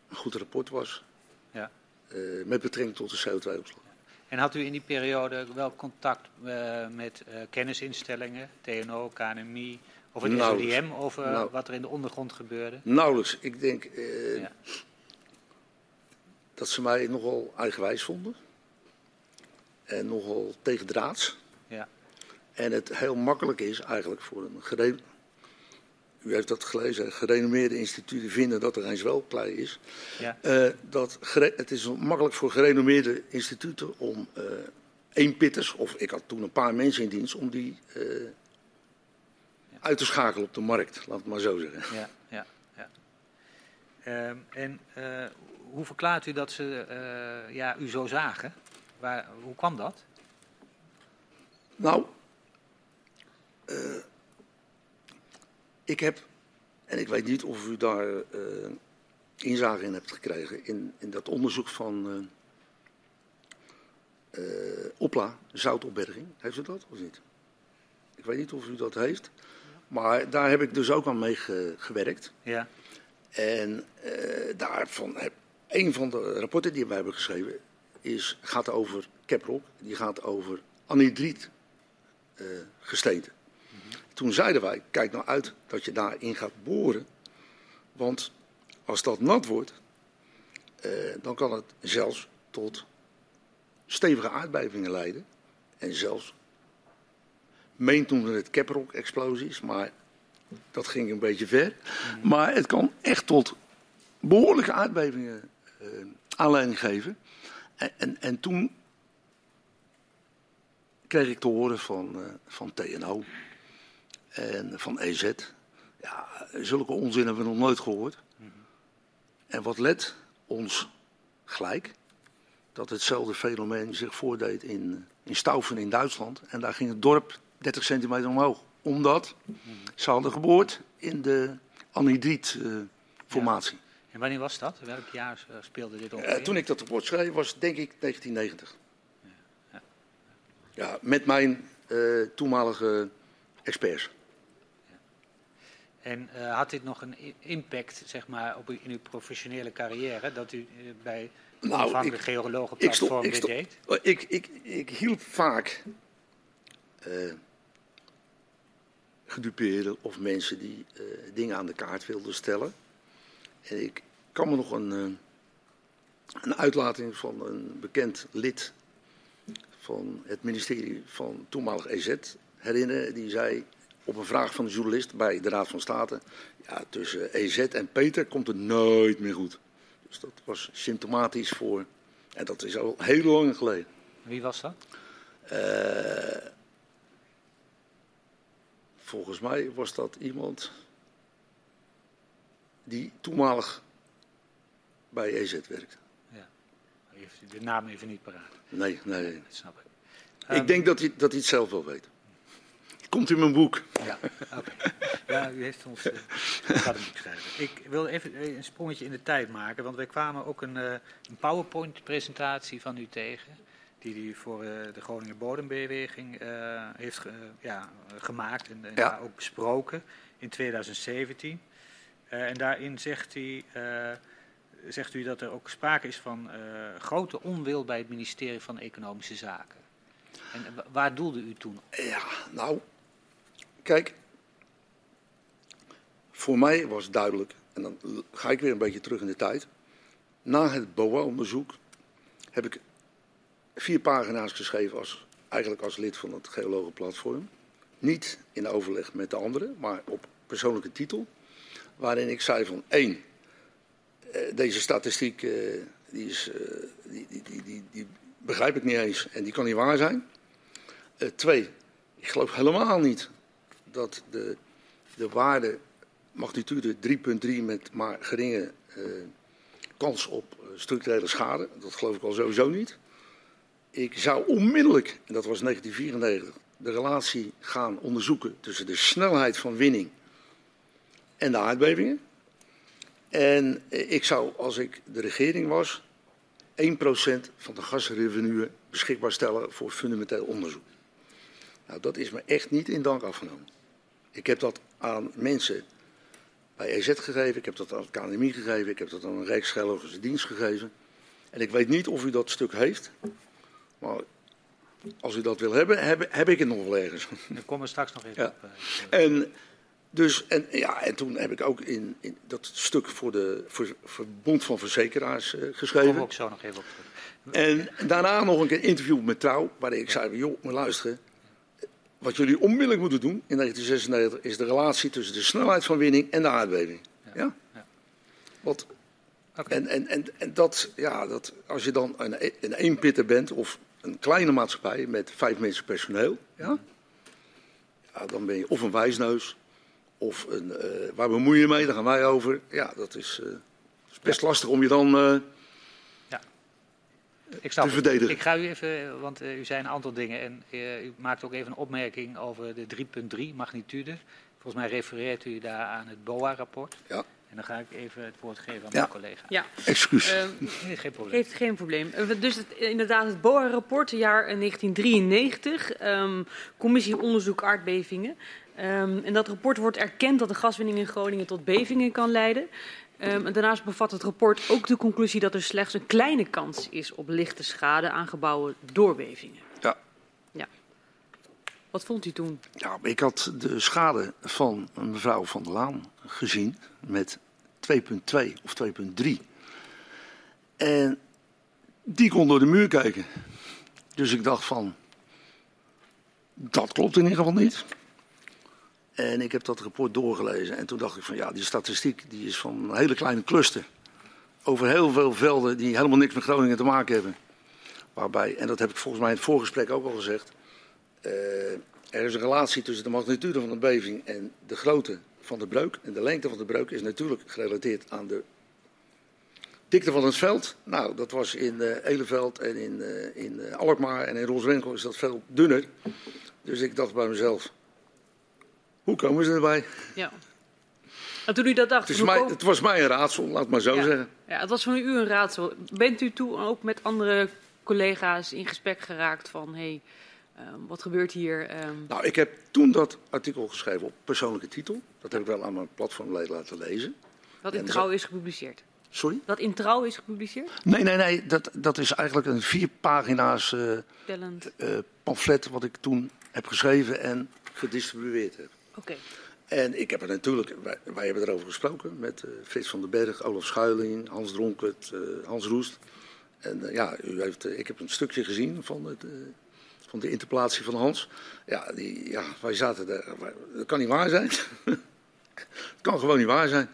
een goed rapport was. Ja. eh, met betrekking tot de CO2-opslag. En had u in die periode wel contact eh, met kennisinstellingen, TNO, KNMI of het Nauwelijks. SODM over Nou. wat er in de ondergrond gebeurde? Nauwelijks. Ik denk Ja. dat ze mij nogal eigenwijs vonden. En nogal tegendraads. Ja. En het heel makkelijk is eigenlijk voor een gere- u heeft dat gelezen, gerenommeerde instituten vinden dat er eens wel klei is. Ja. Eh, dat gere- het is makkelijk voor gerenommeerde instituten om eh één pitters, of ik had toen een paar mensen in dienst, om die eh, uit te schakelen op de markt, laat het maar zo zeggen. Ja, ja, ja. Ehm, en hoe verklaart u dat ze ja, u zo zagen? Waar, hoe kwam dat? Nou, eh, ik heb, en ik weet niet of u daar eh inzage in hebt gekregen, in, in dat onderzoek van eh, Opla, zoutopberging. Heeft u dat of niet? Ik weet niet of u dat heeft, maar daar heb ik dus ook aan meegewerkt. Ja, En daarvan heb een van de rapporten die wij hebben geschreven is, gaat over caprock, die gaat over anhydriet eh gesteente. Toen zeiden wij, kijk nou uit dat je daarin gaat boren, want als dat nat wordt, eh, dan kan het zelfs tot stevige aardbevingen leiden. En zelfs, meent toen het caprock explosies, maar dat ging een beetje ver. Maar het kan echt tot behoorlijke aardbevingen eh, aanleiding geven. En, en, en toen kreeg ik te horen van, eh, van TNO en van EZ. Ja, zulke onzin hebben we nog nooit gehoord. En wat let ons gelijk? Dat hetzelfde fenomeen zich voordeed in, in Staufen in Duitsland. En daar ging het dorp 30 centimeter omhoog. Omdat ze hadden geboord in de anhydriet-formatie. En wanneer was dat? Welk jaar eh, speelde dit Eh, ongeveer? toen ik dat rapport schreef was denk ik 1990. Ja, met mijn eh, toenmalige experts. En eh, had dit nog een impact zeg maar, op u, in uw professionele carrière, dat u eh, bij Nou, ik- geologenplatform ik dit stond- deed? Oh, Ik, ik, ik hielp vaak eh gedupeerden of mensen die eh, dingen aan de kaart wilden stellen. En ik kan me nog een, eh, een uitlating van een bekend lid van het ministerie van toenmalig EZ herinneren. Die zei op een vraag van een journalist bij de Raad van State: ja, tussen EZ en Peter komt het nooit meer goed. Dus dat was symptomatisch voor. En dat is al heel lang geleden. Wie was dat? Eh, volgens mij was dat iemand die toenmalig bij EZ werkte. U heeft de naam even niet paraat. Nee, nee. nee. Dat snap ik. Ik denk dat hij, dat hij het zelf wel weet. Komt in mijn boek. Ja, oké. Ja, u heeft ons. eh, ik ga het boek schrijven. Ik wil even eh, een sprongetje in de tijd maken, want wij kwamen ook een, eh, een PowerPoint-presentatie van u tegen. Die u voor de Groninger Bodembeweging heeft ja, gemaakt en, en Ja. daar ook besproken in 2017. Uh, en daarin zegt, hij, uh, zegt u dat er ook sprake is van uh, grote onwil bij het ministerie van Economische Zaken. En waar doelde u toen op? Ja, nou, kijk, voor mij was duidelijk, en dan ga ik weer een beetje terug in de tijd. Na het BOA-onderzoek heb ik vier pagina's geschreven als, eigenlijk als lid van het geologenplatform. Niet in overleg met de anderen, maar op persoonlijke titel. Waarin ik zei van één, eh, deze statistiek eh, die is, eh, die, die, die, die, begrijp ik niet eens en die kan niet waar zijn. Twee, ik geloof helemaal niet dat de, de waarde magnitude 3,3 met maar geringe kans op structurele schade, dat geloof ik al sowieso niet. Ik zou onmiddellijk, en dat was 1994, de relatie gaan onderzoeken tussen de snelheid van winning en de aardbevingen. En ik zou, als ik de regering was, 1% van de gasrevenue beschikbaar stellen voor fundamenteel onderzoek. Nou, dat is me echt niet in dank afgenomen. Ik heb dat aan mensen bij EZ gegeven, ik heb dat aan het KNMI gegeven, ik heb dat aan een Rijksgeologische dienst gegeven. En ik weet niet of u dat stuk heeft, maar als u dat wil hebben, heb, heb ik het nog wel ergens. Daar komen we straks nog even ja. op. Uh, en, dus, en, ja, en toen heb ik ook in, in dat stuk voor de voor, Verbond van Verzekeraars uh, geschreven. Daar kom ook zo nog even op terug. En daarna nog een interview met Trouw, waarin ik zei, joh, maar luisteren. Wat jullie onmiddellijk moeten doen in 1996 is de relatie tussen de snelheid van winning en de aardbeving. Ja? ja? ja. Wat, okay. en, en, en, en dat, ja, dat, als je dan een, een eenpitter bent, of een kleine maatschappij met vijf mensen personeel, ja, ja dan ben je of een wijsneus, of een, uh, waar bemoei je mee, daar gaan wij over. Ja, dat is, uh, is best ja. lastig om je dan uh, ja. ik snap te verdedigen. Ik ga u even, want u zei een aantal dingen en u maakt ook even een opmerking over de 3.3 magnitude. Volgens mij refereert u daar aan het BOA-rapport. Ja. En dan ga ik even het woord geven aan mijn collega. Ja, excuus. Uh, nee, geen probleem. Heeft geen probleem. Dus het, inderdaad, het BOA-rapport, jaar 1993, um, Commissie Onderzoek Aardbevingen. Um, en dat rapport wordt erkend dat de gaswinning in Groningen tot bevingen kan leiden. Um, en daarnaast bevat het rapport ook de conclusie dat er slechts een kleine kans is op lichte schade aan gebouwen door bevingen. Ja. ja. Wat vond u toen? Ja, ik had de schade van mevrouw Van der Laan gezien met 2,2 of 2,3. En die kon door de muur kijken. Dus ik dacht van, dat klopt in ieder geval niet. En ik heb dat rapport doorgelezen en toen dacht ik van ja, die statistiek die is van een hele kleine cluster. Over heel veel velden die helemaal niks met Groningen te maken hebben. Waarbij, en dat heb ik volgens mij in het voorgesprek ook al gezegd. Uh, er is een relatie tussen de magnitude van de beving en de grootte van de breuk. En de lengte van de breuk is natuurlijk gerelateerd aan de dikte van het veld. Nou, dat was in uh, Eleveld en in, uh, in Alkmaar en in Roswinkel is dat veel dunner. Dus ik dacht bij mezelf, hoe komen ze erbij? Ja. En toen u dat dacht... Het, is mij, het was mij een raadsel, laat maar zo ja. zeggen. Ja, het was voor u een raadsel. Bent u toen ook met andere collega's in gesprek geraakt van... Hey, Um, wat gebeurt hier? Um... Nou, ik heb toen dat artikel geschreven op persoonlijke titel. Dat heb ik wel aan mijn platformleden laten lezen. Wat in Trouw is gepubliceerd? Sorry? Dat in Trouw is gepubliceerd? Nee, nee, nee. Dat, dat is eigenlijk een vier pagina's uh, uh, pamflet wat ik toen heb geschreven en gedistribueerd heb. Oké. Okay. En ik heb er natuurlijk, wij, wij hebben erover gesproken met uh, Frits van den Berg, Olaf Schuiling, Hans Dronkert, Hans Roest. En ja, u heeft, ik heb een stukje gezien van het van de interpolatie van Hans. Ja, die, ja wij zaten daar. Dat kan niet waar zijn. Het kan gewoon niet waar zijn.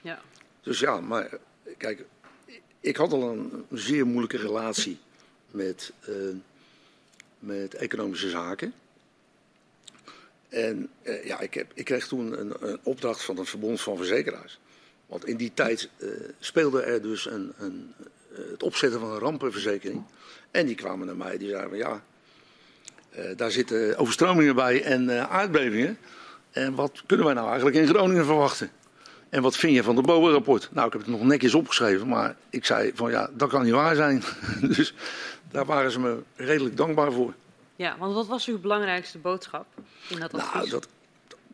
Ja. Dus ja, maar kijk, ik had al een, zeer moeilijke relatie met, met economische zaken. En uh, ja, ik, heb, ik kreeg toen een, een, opdracht van het Verbond van Verzekeraars. Want in die tijd uh, speelde er dus een, een, het opzetten van een rampenverzekering. En die kwamen naar mij, die zeiden: Ja, daar zitten overstromingen bij en aardbevingen. En wat kunnen wij nou eigenlijk in Groningen verwachten? En wat vind je van het BOA-rapport? Nou, ik heb het nog netjes opgeschreven, maar ik zei van ja, dat kan niet waar zijn. dus daar waren ze me redelijk dankbaar voor. Ja, want wat was uw belangrijkste boodschap in dat advies? Nou, dat,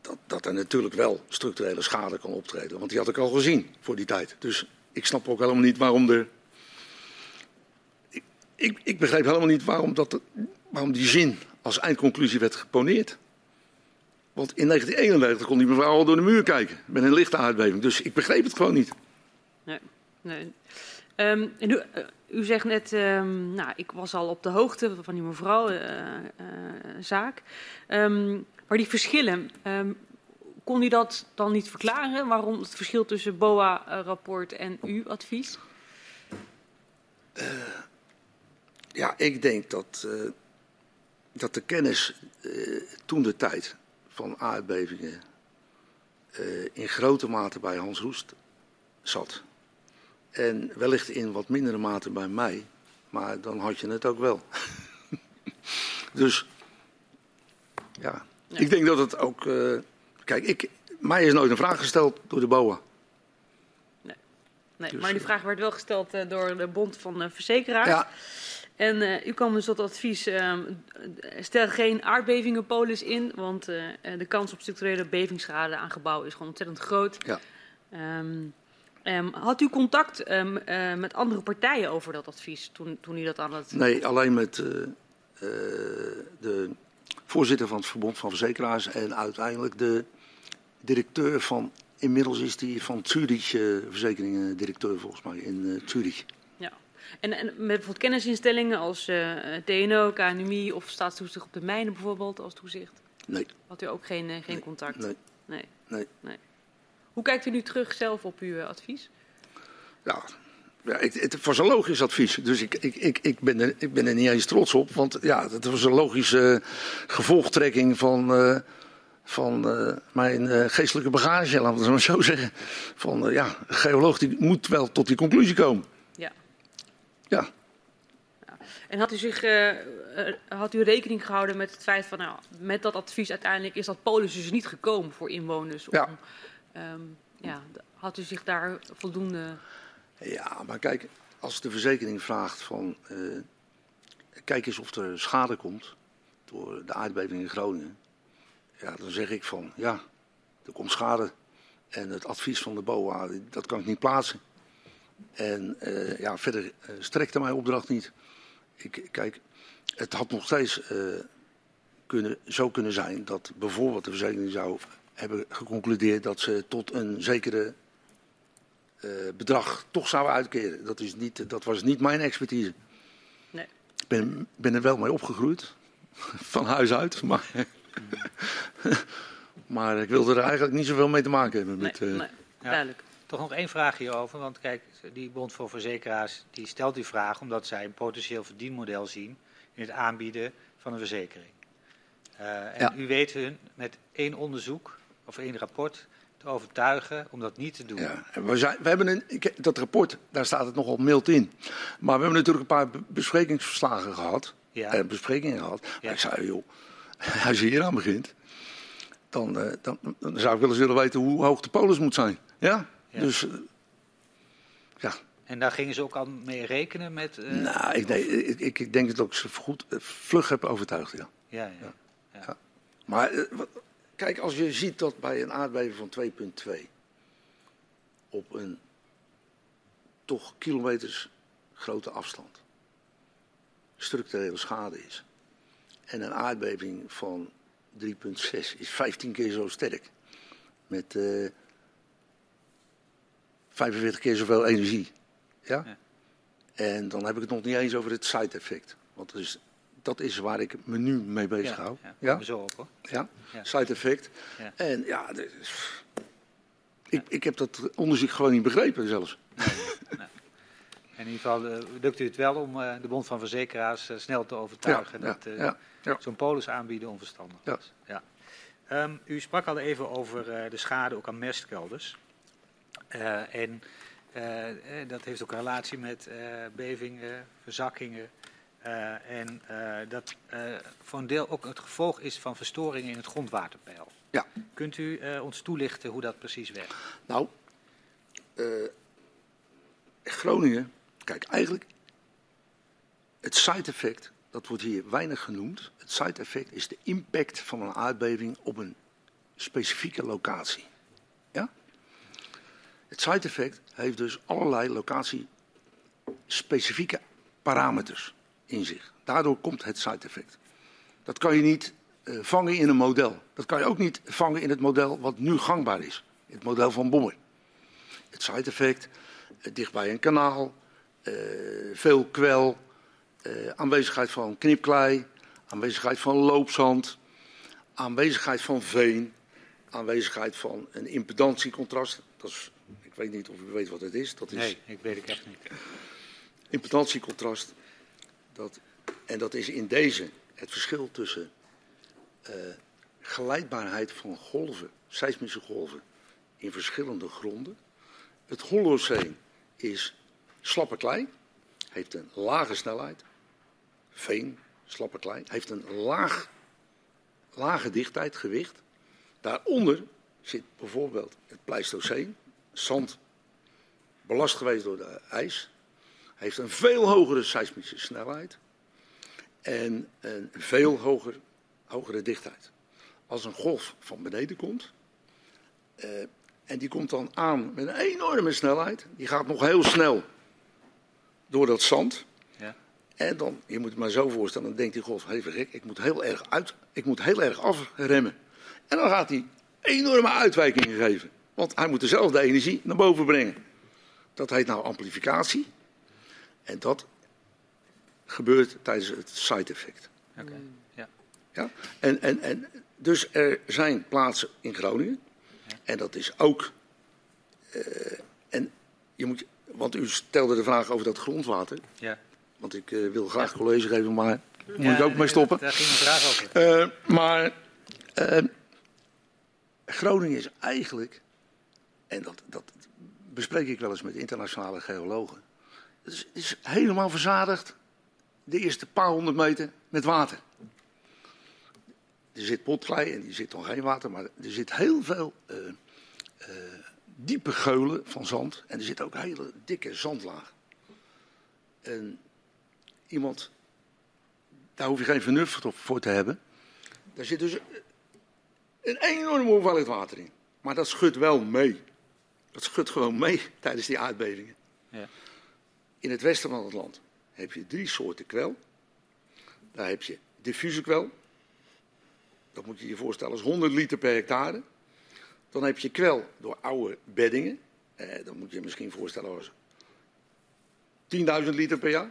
dat, dat er natuurlijk wel structurele schade kan optreden. Want die had ik al gezien voor die tijd. Dus ik snap ook helemaal niet waarom er. Ik, ik, ik begreep helemaal niet waarom, dat, waarom die zin als eindconclusie werd geponeerd. Want in 1991 kon die mevrouw al door de muur kijken met een lichte aardbeving. Dus ik begreep het gewoon niet. Nee, nee. Um, en u, uh, u, zegt net, um, nou, ik was al op de hoogte van die mevrouw uh, uh, zaak. Um, maar die verschillen, kon u dat dan niet verklaren? Waarom het verschil tussen BOA-rapport en uw advies? ja, ik denk dat, dat de kennis toen de tijd van aardbevingen in grote mate bij Hans Roest zat. En wellicht in wat mindere mate bij mij. Maar dan had je het ook wel. dus ja. ja. ik denk dat het ook. Uh, kijk, ik, mij is nooit een vraag gesteld door de BOA. Nee, nee dus, maar die vraag werd wel gesteld uh, door de Bond van uh, Verzekeraars. Ja. En uh, u kwam dus tot advies, uh, stel geen aardbevingenpolis in, want uh, de kans op structurele bevingsschade aan gebouwen is gewoon ontzettend groot. Ja. Um, Um, had u contact um, uh, met andere partijen over dat advies toen, toen u dat aan het... Nee, alleen met uh, uh, de voorzitter van het Verbond van Verzekeraars en uiteindelijk de directeur van... Inmiddels is die van Zurich, verzekeringen directeur volgens mij, in Zurich. Ja, en, en met bijvoorbeeld kennisinstellingen als TNO, KNMI of Staatstoezicht op de mijnen bijvoorbeeld als toezicht? Nee. Had u ook geen, geen nee. contact? Nee. Nee. nee. nee. Hoe kijkt u nu terug zelf op uw advies? Ja, ja het, het, was een logisch advies. Dus ik, ik, ik, ik, ben er, ik ben er niet eens trots op. Want ja, het was een logische gevolgtrekking van, uh, van uh, mijn uh, geestelijke bagage, laten we het maar zo zeggen. Van ja, een geoloog die moet wel tot die conclusie komen. Ja. Ja. En had u, zich, had u rekening gehouden met het feit van, nou, met dat advies uiteindelijk is dat polis dus niet gekomen voor inwoners? Om, ja. Um, ja, had u zich daar voldoende. Ja, maar kijk, als de verzekering vraagt van. Uh, kijk eens of er schade komt door de aardbeving in Groningen. Ja, dan zeg ik van ja, er komt schade. En het advies van de BOA, dat kan ik niet plaatsen. En uh, ja, verder uh, strekte mijn opdracht niet. Ik, kijk, het had nog steeds kunnen, zo kunnen zijn dat bijvoorbeeld de verzekering zou hebben geconcludeerd dat ze tot een zekere uh, bedrag toch zouden uitkeren. Dat, is niet, dat was niet mijn expertise. Nee. Ik ben, ben er wel mee opgegroeid, van huis uit. Maar, maar ik wilde er eigenlijk niet zoveel mee te maken hebben. Met, nee, uh, nee, duidelijk. Toch nog één vraag hierover, want kijk, die Bond voor Verzekeraars die stelt die vraag omdat zij een potentieel verdienmodel zien in het aanbieden van een verzekering. Uh, en ja. u weet hun met één onderzoek of één rapport te overtuigen om dat niet te doen. Ja, we, zijn, we hebben een, dat rapport, daar staat het nogal mild in. Maar we hebben natuurlijk een paar besprekingsverslagen gehad. Ja. En besprekingen gehad. Ja. ik zei, joh, als je hier aan begint, dan, uh, dan, dan, zou ik wel eens willen weten hoe hoog de polis moet zijn. Ja? ja. Dus, uh, ja. En daar gingen ze ook al mee rekenen met... Uh, nou, ik, nee, ik, ik, denk dat ik ze goed, vlug heb overtuigd. Ja, ja. ja. Maar Kijk, als je ziet dat bij een aardbeving van 2,2 op een toch kilometers grote afstand structurele schade is. En een aardbeving van 3,6 is 15 keer zo sterk. Met uh, 45 keer zoveel energie. Ja? ja? En dan heb ik het nog niet eens over het side-effect. Want dat is dat is waar ik me nu mee bezig ja, hou. Ja, ja? Zo op, hoor. Ja, ja. side effect. Ja. En ja, dus, ik, ik heb dat onderzoek gewoon niet begrepen zelfs. Nee, nee. In ieder geval uh, lukt u het wel om uh, de Bond van Verzekeraars uh, snel te overtuigen dat zo'n polis aanbieden onverstandig is. Ja. Um, u sprak al even over de schade ook aan mestkelders. en dat heeft ook een relatie met bevingen, verzakkingen, en uh, dat uh, voor een deel ook het gevolg is van verstoringen in het grondwaterpeil. Ja. Kunt u ons toelichten hoe dat precies werkt? Nou, Groningen, kijk, eigenlijk het side effect, dat wordt hier weinig genoemd. Het side effect is de impact van een aardbeving op een specifieke locatie. Ja? Het side effect heeft dus allerlei locatie-specifieke parameters in zich. Daardoor komt het side effect. Dat kan je niet uh, vangen in een model. Dat kan je ook niet vangen in het model wat nu gangbaar is. Het model van Bommer. Het side effect, uh, dicht bij een kanaal, uh, veel kwel, aanwezigheid van knipklei, aanwezigheid van loopzand, aanwezigheid van veen, aanwezigheid van een impedantiecontrast. Dat is, ik weet niet of u weet wat het is. Dat is nee, ik weet het echt niet. Impedantiecontrast. Dat, en dat is in deze het verschil tussen uh, geleidbaarheid van golven, seismische golven, in verschillende gronden. Het Holoceen is slappe klei, heeft een lage snelheid. Veen, slappe klei, heeft een laag, lage dichtheid, gewicht. Daaronder zit bijvoorbeeld het Pleistoceen, zand, belast geweest door de ijs. Heeft een veel hogere seismische snelheid en een veel hoger, hogere dichtheid. Als een golf van beneden komt, uh, en die komt dan aan met een enorme snelheid, die gaat nog heel snel door dat zand. Ja. En dan, je moet het maar zo voorstellen, dan denkt die golf, even gek, ik moet heel erg uit, ik moet heel erg afremmen. En dan gaat hij enorme uitwijkingen geven. Want hij moet dezelfde energie naar boven brengen. Dat heet nou amplificatie. En dat gebeurt tijdens het side effect. Oké, ja. ja? En, en, en, dus er zijn plaatsen in Groningen. Ja. En dat is ook. Uh, en je moet, want u stelde de vraag over dat grondwater. Ja. Want ik uh, wil graag ja. college geven, maar moet ik ook mee stoppen. Daar ging een vraag over. Uh, maar Groningen is eigenlijk, en dat, dat bespreek ik wel eens met internationale geologen. Is, is helemaal verzadigd de eerste paar honderd meter met water. Er zit potklei en die zit nog geen water, maar er zit heel veel uh, uh, diepe geulen van zand. En er zit ook een hele dikke zandlaag. En iemand, daar hoef je geen vernuft voor te hebben. Daar zit dus een enorme hoeveelheid water in. Maar dat schudt wel mee. Dat schudt gewoon mee tijdens die aardbevingen. Ja. In het westen van het land heb je drie soorten kwel. Daar heb je diffuse kwel. Dat moet je je voorstellen als 100 liter per hectare. Dan heb je kwel door oude beddingen. Eh, dat moet je je misschien voorstellen als 10.000 liter per jaar.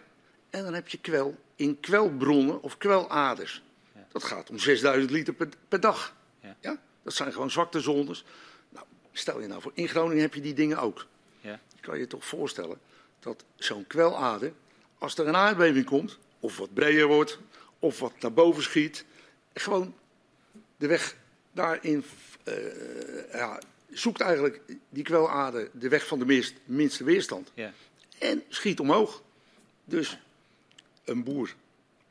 En dan heb je kwel in kwelbronnen of kweladers. Dat gaat om 6.000 liter per, per dag. Ja. ja. Dat zijn gewoon zwaktezones. Nou, stel je nou voor, in Groningen heb je die dingen ook. Ja. Je kan je toch voorstellen dat zo'n kwelader als er een aardbeving komt, of wat breder wordt, of wat naar boven schiet, gewoon de weg daarin uh, ja, zoekt eigenlijk die kwelader de weg van de meest, minste weerstand. Ja. En schiet omhoog. Dus een boer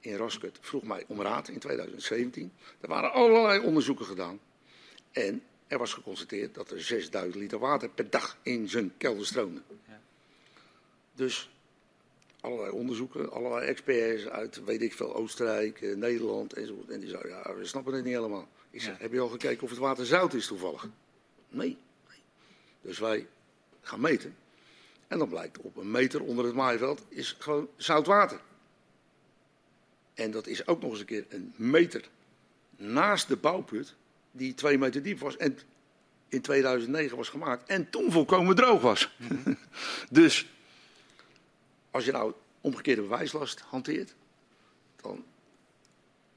in Raskut vroeg mij om raad in 2017. Er waren allerlei onderzoeken gedaan. En er was geconstateerd dat er 6000 liter water per dag in zijn kelder stroomde. Ja. Dus allerlei onderzoeken, allerlei experts uit, weet ik veel, Oostenrijk, eh, Nederland enzovoort. En die zeiden, ja, we snappen het niet helemaal. Ik zeg, heb je al gekeken of het water zout is toevallig? Nee. nee. Dus wij gaan meten. En dan blijkt op een meter onder het maaiveld is gewoon zout water. En dat is ook nog eens een keer een meter naast de bouwput, die twee meter diep was. En in 2009 was gemaakt. En toen volkomen droog was. Mhm. dus als je nou omgekeerde bewijslast hanteert, dan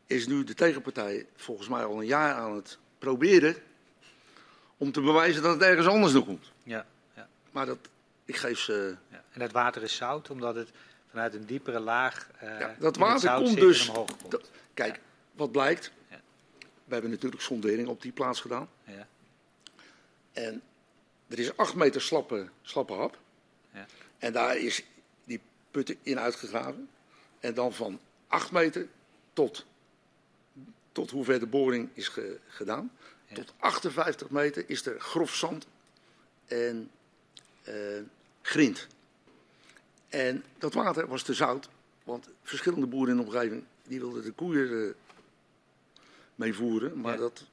is nu de tegenpartij volgens mij al een jaar aan het proberen om te bewijzen dat het ergens anders nog komt. Ja, ja. Maar dat, ik geef ze... Ja. En het water is zout, omdat het vanuit een diepere laag uh, ja, Dat water komt dus... Komt. kijk, wat blijkt... We hebben natuurlijk sondering op die plaats gedaan. Ja. En er is acht meter slappe, slappe hap. Ja. En daar is putten in uitgegraven. En dan van 8 meter tot, tot hoe ver de boring is gedaan. Tot 58 meter is er grof zand en uh, grind. En dat water was te zout, want verschillende boeren in de omgeving die wilden de koeien uh, meevoeren. Maar dat,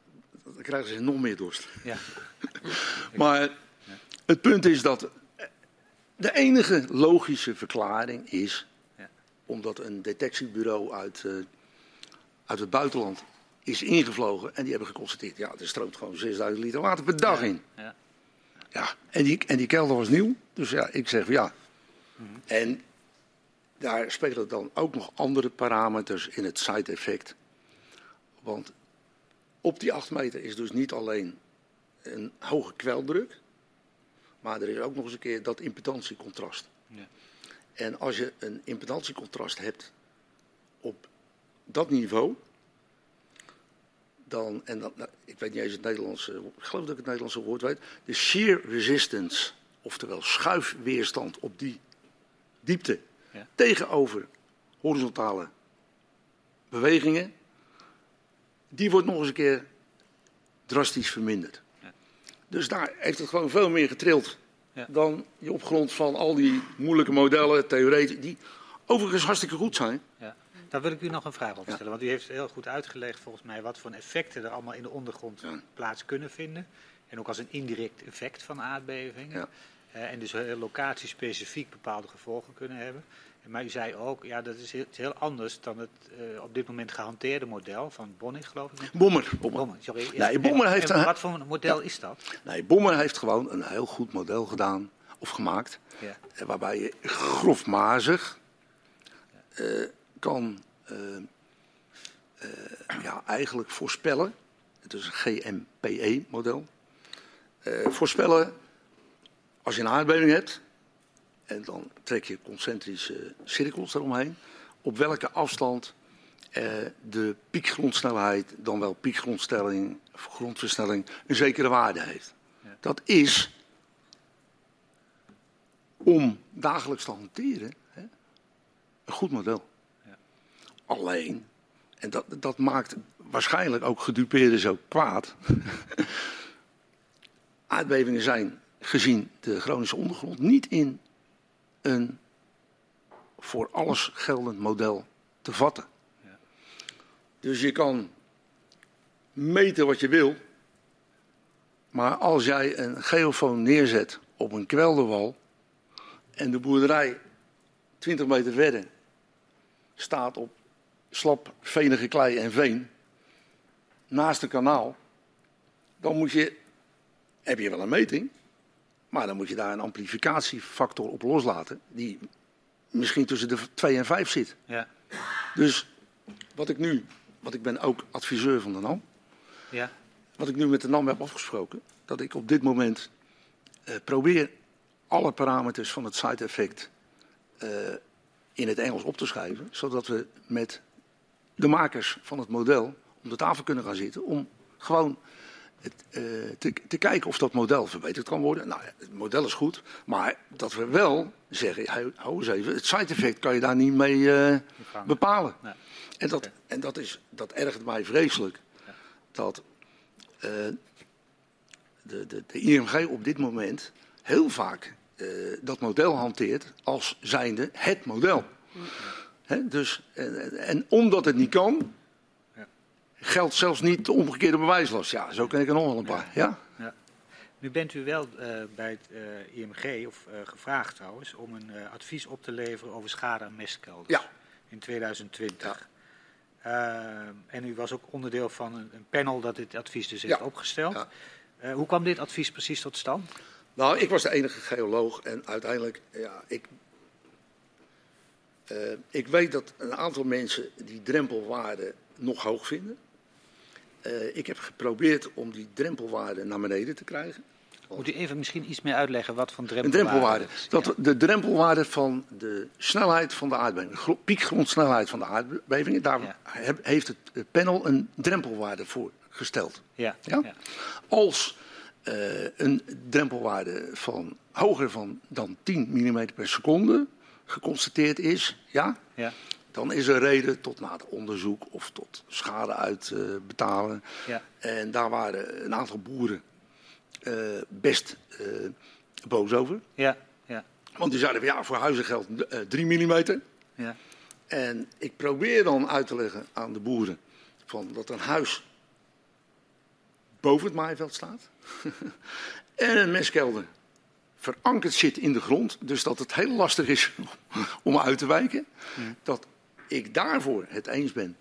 dan krijgen ze nog meer dorst. Ja. Maar het punt is dat de enige logische verklaring is, Ja. omdat een detectiebureau uit, eh, uit het buitenland is ingevlogen en die hebben geconstateerd, ja, er stroomt gewoon 6000 liter water per dag in. Ja. Ja, en die, en die kelder was nieuw, dus ja, ik zeg ja. Mhm. En daar spelen dan ook nog andere parameters in het side effect. Want op die 8 meter is dus niet alleen een hoge kweldruk, maar er is ook nog eens een keer dat impedantiecontrast. Ja. En als je een impedantiecontrast hebt op dat niveau, dan, en dan, nou, ik weet niet eens het Nederlandse, ik geloof dat ik het Nederlandse woord weet, de shear resistance, oftewel schuifweerstand op die diepte Ja. tegenover horizontale bewegingen, die wordt nog eens een keer drastisch verminderd. Dus daar heeft het gewoon veel meer getrild Ja. dan je op grond van al die moeilijke modellen, theoretisch, die overigens hartstikke goed zijn. Ja. Daar wil ik u nog een vraag op stellen. Want u heeft heel goed uitgelegd volgens mij wat voor effecten er allemaal in de ondergrond plaats kunnen vinden. En ook als een indirect effect van aardbevingen. Eh, en dus heel locatiespecifiek bepaalde gevolgen kunnen hebben. Maar u zei ook, ja, dat is heel, anders dan het eh, op dit moment gehanteerde model van Bonnig, geloof ik. Bommer. Bommer. Bommer, sorry. Nee, Bommer heeft en Wat voor model is dat? Nee, Bommer heeft gewoon een heel goed model gedaan of gemaakt. Ja. eh, Waarbij je grofmazig eh, kan ja, eigenlijk voorspellen. Het is een GMPE-model. Voorspellen als je een aardbeving hebt. En dan trek je concentrische cirkels eromheen. Op welke afstand eh, de piekgrondsnelheid, dan wel piekgrondstelling, of grondversnelling, een zekere waarde heeft. Ja. Dat is om dagelijks te hanteren hè, een goed model. Ja. Alleen, en dat, dat maakt waarschijnlijk ook gedupeerden zo kwaad. Aardbevingen zijn gezien de chronische ondergrond niet in een voor alles geldend model te vatten. Ja. Dus je kan meten wat je wil, maar als jij een geofoon neerzet op een kwelderwal en de boerderij 20 meter verder staat op slap, venige klei en veen naast een kanaal, dan moet je, heb je wel een meting, maar dan moet je daar een amplificatiefactor op loslaten die misschien tussen de 2 en 5 zit. Ja. Dus wat ik nu, want ik ben ook adviseur van de NAM, Ja. wat ik nu met de NAM heb afgesproken, dat ik op dit moment eh, probeer alle parameters van het side effect eh, in het Engels op te schrijven, zodat we met de makers van het model om de tafel kunnen gaan zitten om gewoon te, te kijken of dat model verbeterd kan worden. Nou, het model is goed, maar dat we wel zeggen, hou, eens even, het side effect kan je daar niet mee eh, bepalen. Nee. En, dat, en dat, is, dat ergert mij vreselijk. Ja. Dat eh, de, de, de IMG op dit moment heel vaak eh, dat model hanteert als zijnde het model. Dus, en, en- omdat het niet kan. Geldt zelfs niet de omgekeerde bewijslast. Ja, zo ken ik er nog wel een paar. Ja? Ja. Nu bent u wel eh, bij het eh, IMG, of eh, gevraagd trouwens, om een advies op te leveren over schade aan mestkelders Ja. in 2020. Eh, en u was ook onderdeel van een, een panel dat dit advies dus heeft opgesteld. Ja. Hoe kwam dit advies precies tot stand? Nou, ik was de enige geoloog en uiteindelijk, ja, ik, ik weet dat een aantal mensen die drempelwaarde nog hoog vinden. Eh, ik heb geprobeerd om die drempelwaarde naar beneden te krijgen. Moet u even misschien iets meer uitleggen wat voor Een drempelwaarde drempelwaarde. is? Dat Ja. de drempelwaarde van de snelheid van de aardbeving, gro- piekgrondsnelheid van de aardbevingen, daar Ja. heeft het panel een drempelwaarde voor gesteld. Ja. Ja? Als eh, een drempelwaarde van hoger van dan 10 mm per seconde geconstateerd is, ja, Ja. Dan is er reden tot nader onderzoek of tot schade uitbetalen. Ja. en daar waren een aantal boeren eh, best eh, boos over. Ja. Ja. Want die zeiden ja, voor huizen geldt eh, 3 mm. Ja. En ik probeer dan uit te leggen aan de boeren van dat een huis boven het maaiveld staat. en een mestkelder verankerd zit in de grond. Dus dat het heel lastig is om uit te wijken. Dat ik daarvoor het eens ben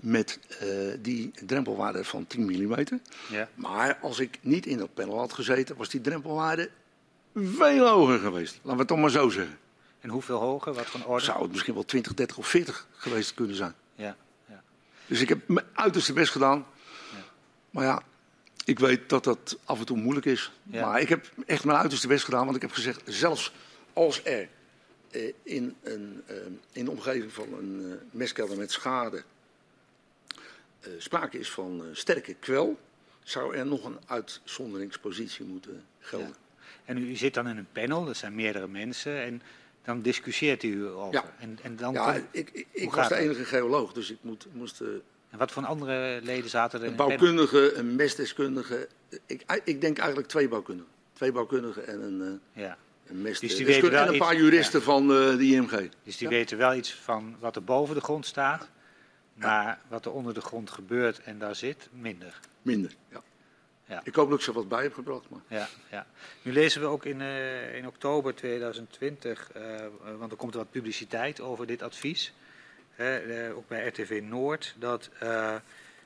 met uh, die drempelwaarde van 10 mm. Ja. Maar als ik niet in dat panel had gezeten, was die drempelwaarde veel hoger geweest. Laten we het toch maar zo zeggen. En hoeveel hoger? Wat voor orde? Zou het misschien wel 20, 30 of 40 geweest kunnen zijn. Ja. ja. Dus ik heb mijn uiterste best gedaan. Ja. Maar ja, ik weet dat dat af en toe moeilijk is. Maar ik heb echt mijn uiterste best gedaan. Want ik heb gezegd, zelfs als er eh, in, een, eh, in de omgeving van een eh, mestkelder met schade eh, sprake is van eh, sterke kwel, zou er nog een uitzonderingspositie moeten gelden. Ja. En u zit dan in een panel, er zijn meerdere mensen, en dan discussieert u over. Ja, en, en dan ja komt- ik, ik, ik was de dat? enige geoloog, dus ik moet, moest eh, En wat voor andere leden zaten er in een panel? bouwkundige, een mestdeskundige. Ik, ik denk eigenlijk twee bouwkundigen. Twee bouwkundigen en een, eh, Ja. Dus die weten wel en een iets- paar juristen van eh, de IMG. Dus die Ja. weten wel iets van wat er boven de grond staat, maar wat er onder de grond gebeurt en daar zit, minder. Minder. Ja. Ja. Ik hoop dat ik ze wat bij heb gebracht. Maar... Ja, ja. Nu lezen we ook in, eh, in oktober 2020, eh, want er komt wat publiciteit over dit advies, eh, ook bij RTV Noord, dat, eh,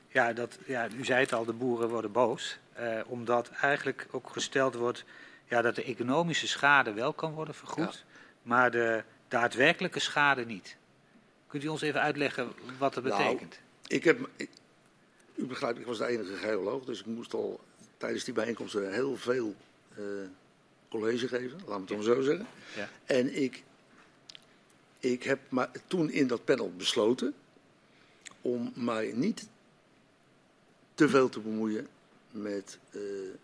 ja, dat ja, u zei het al, de boeren worden boos, eh, omdat eigenlijk ook gesteld wordt ja, dat de economische schade wel kan worden vergoed, maar de daadwerkelijke schade niet. Kunt u ons even uitleggen wat dat Nou, betekent? Ik heb, ik- u begrijpt, ik was de enige geoloog, dus ik moest al tijdens die bijeenkomsten heel veel eh, college geven, laat me het dan zo zeggen. Ja. En ik, ik heb maar toen in dat panel besloten om mij niet te veel te bemoeien met eh,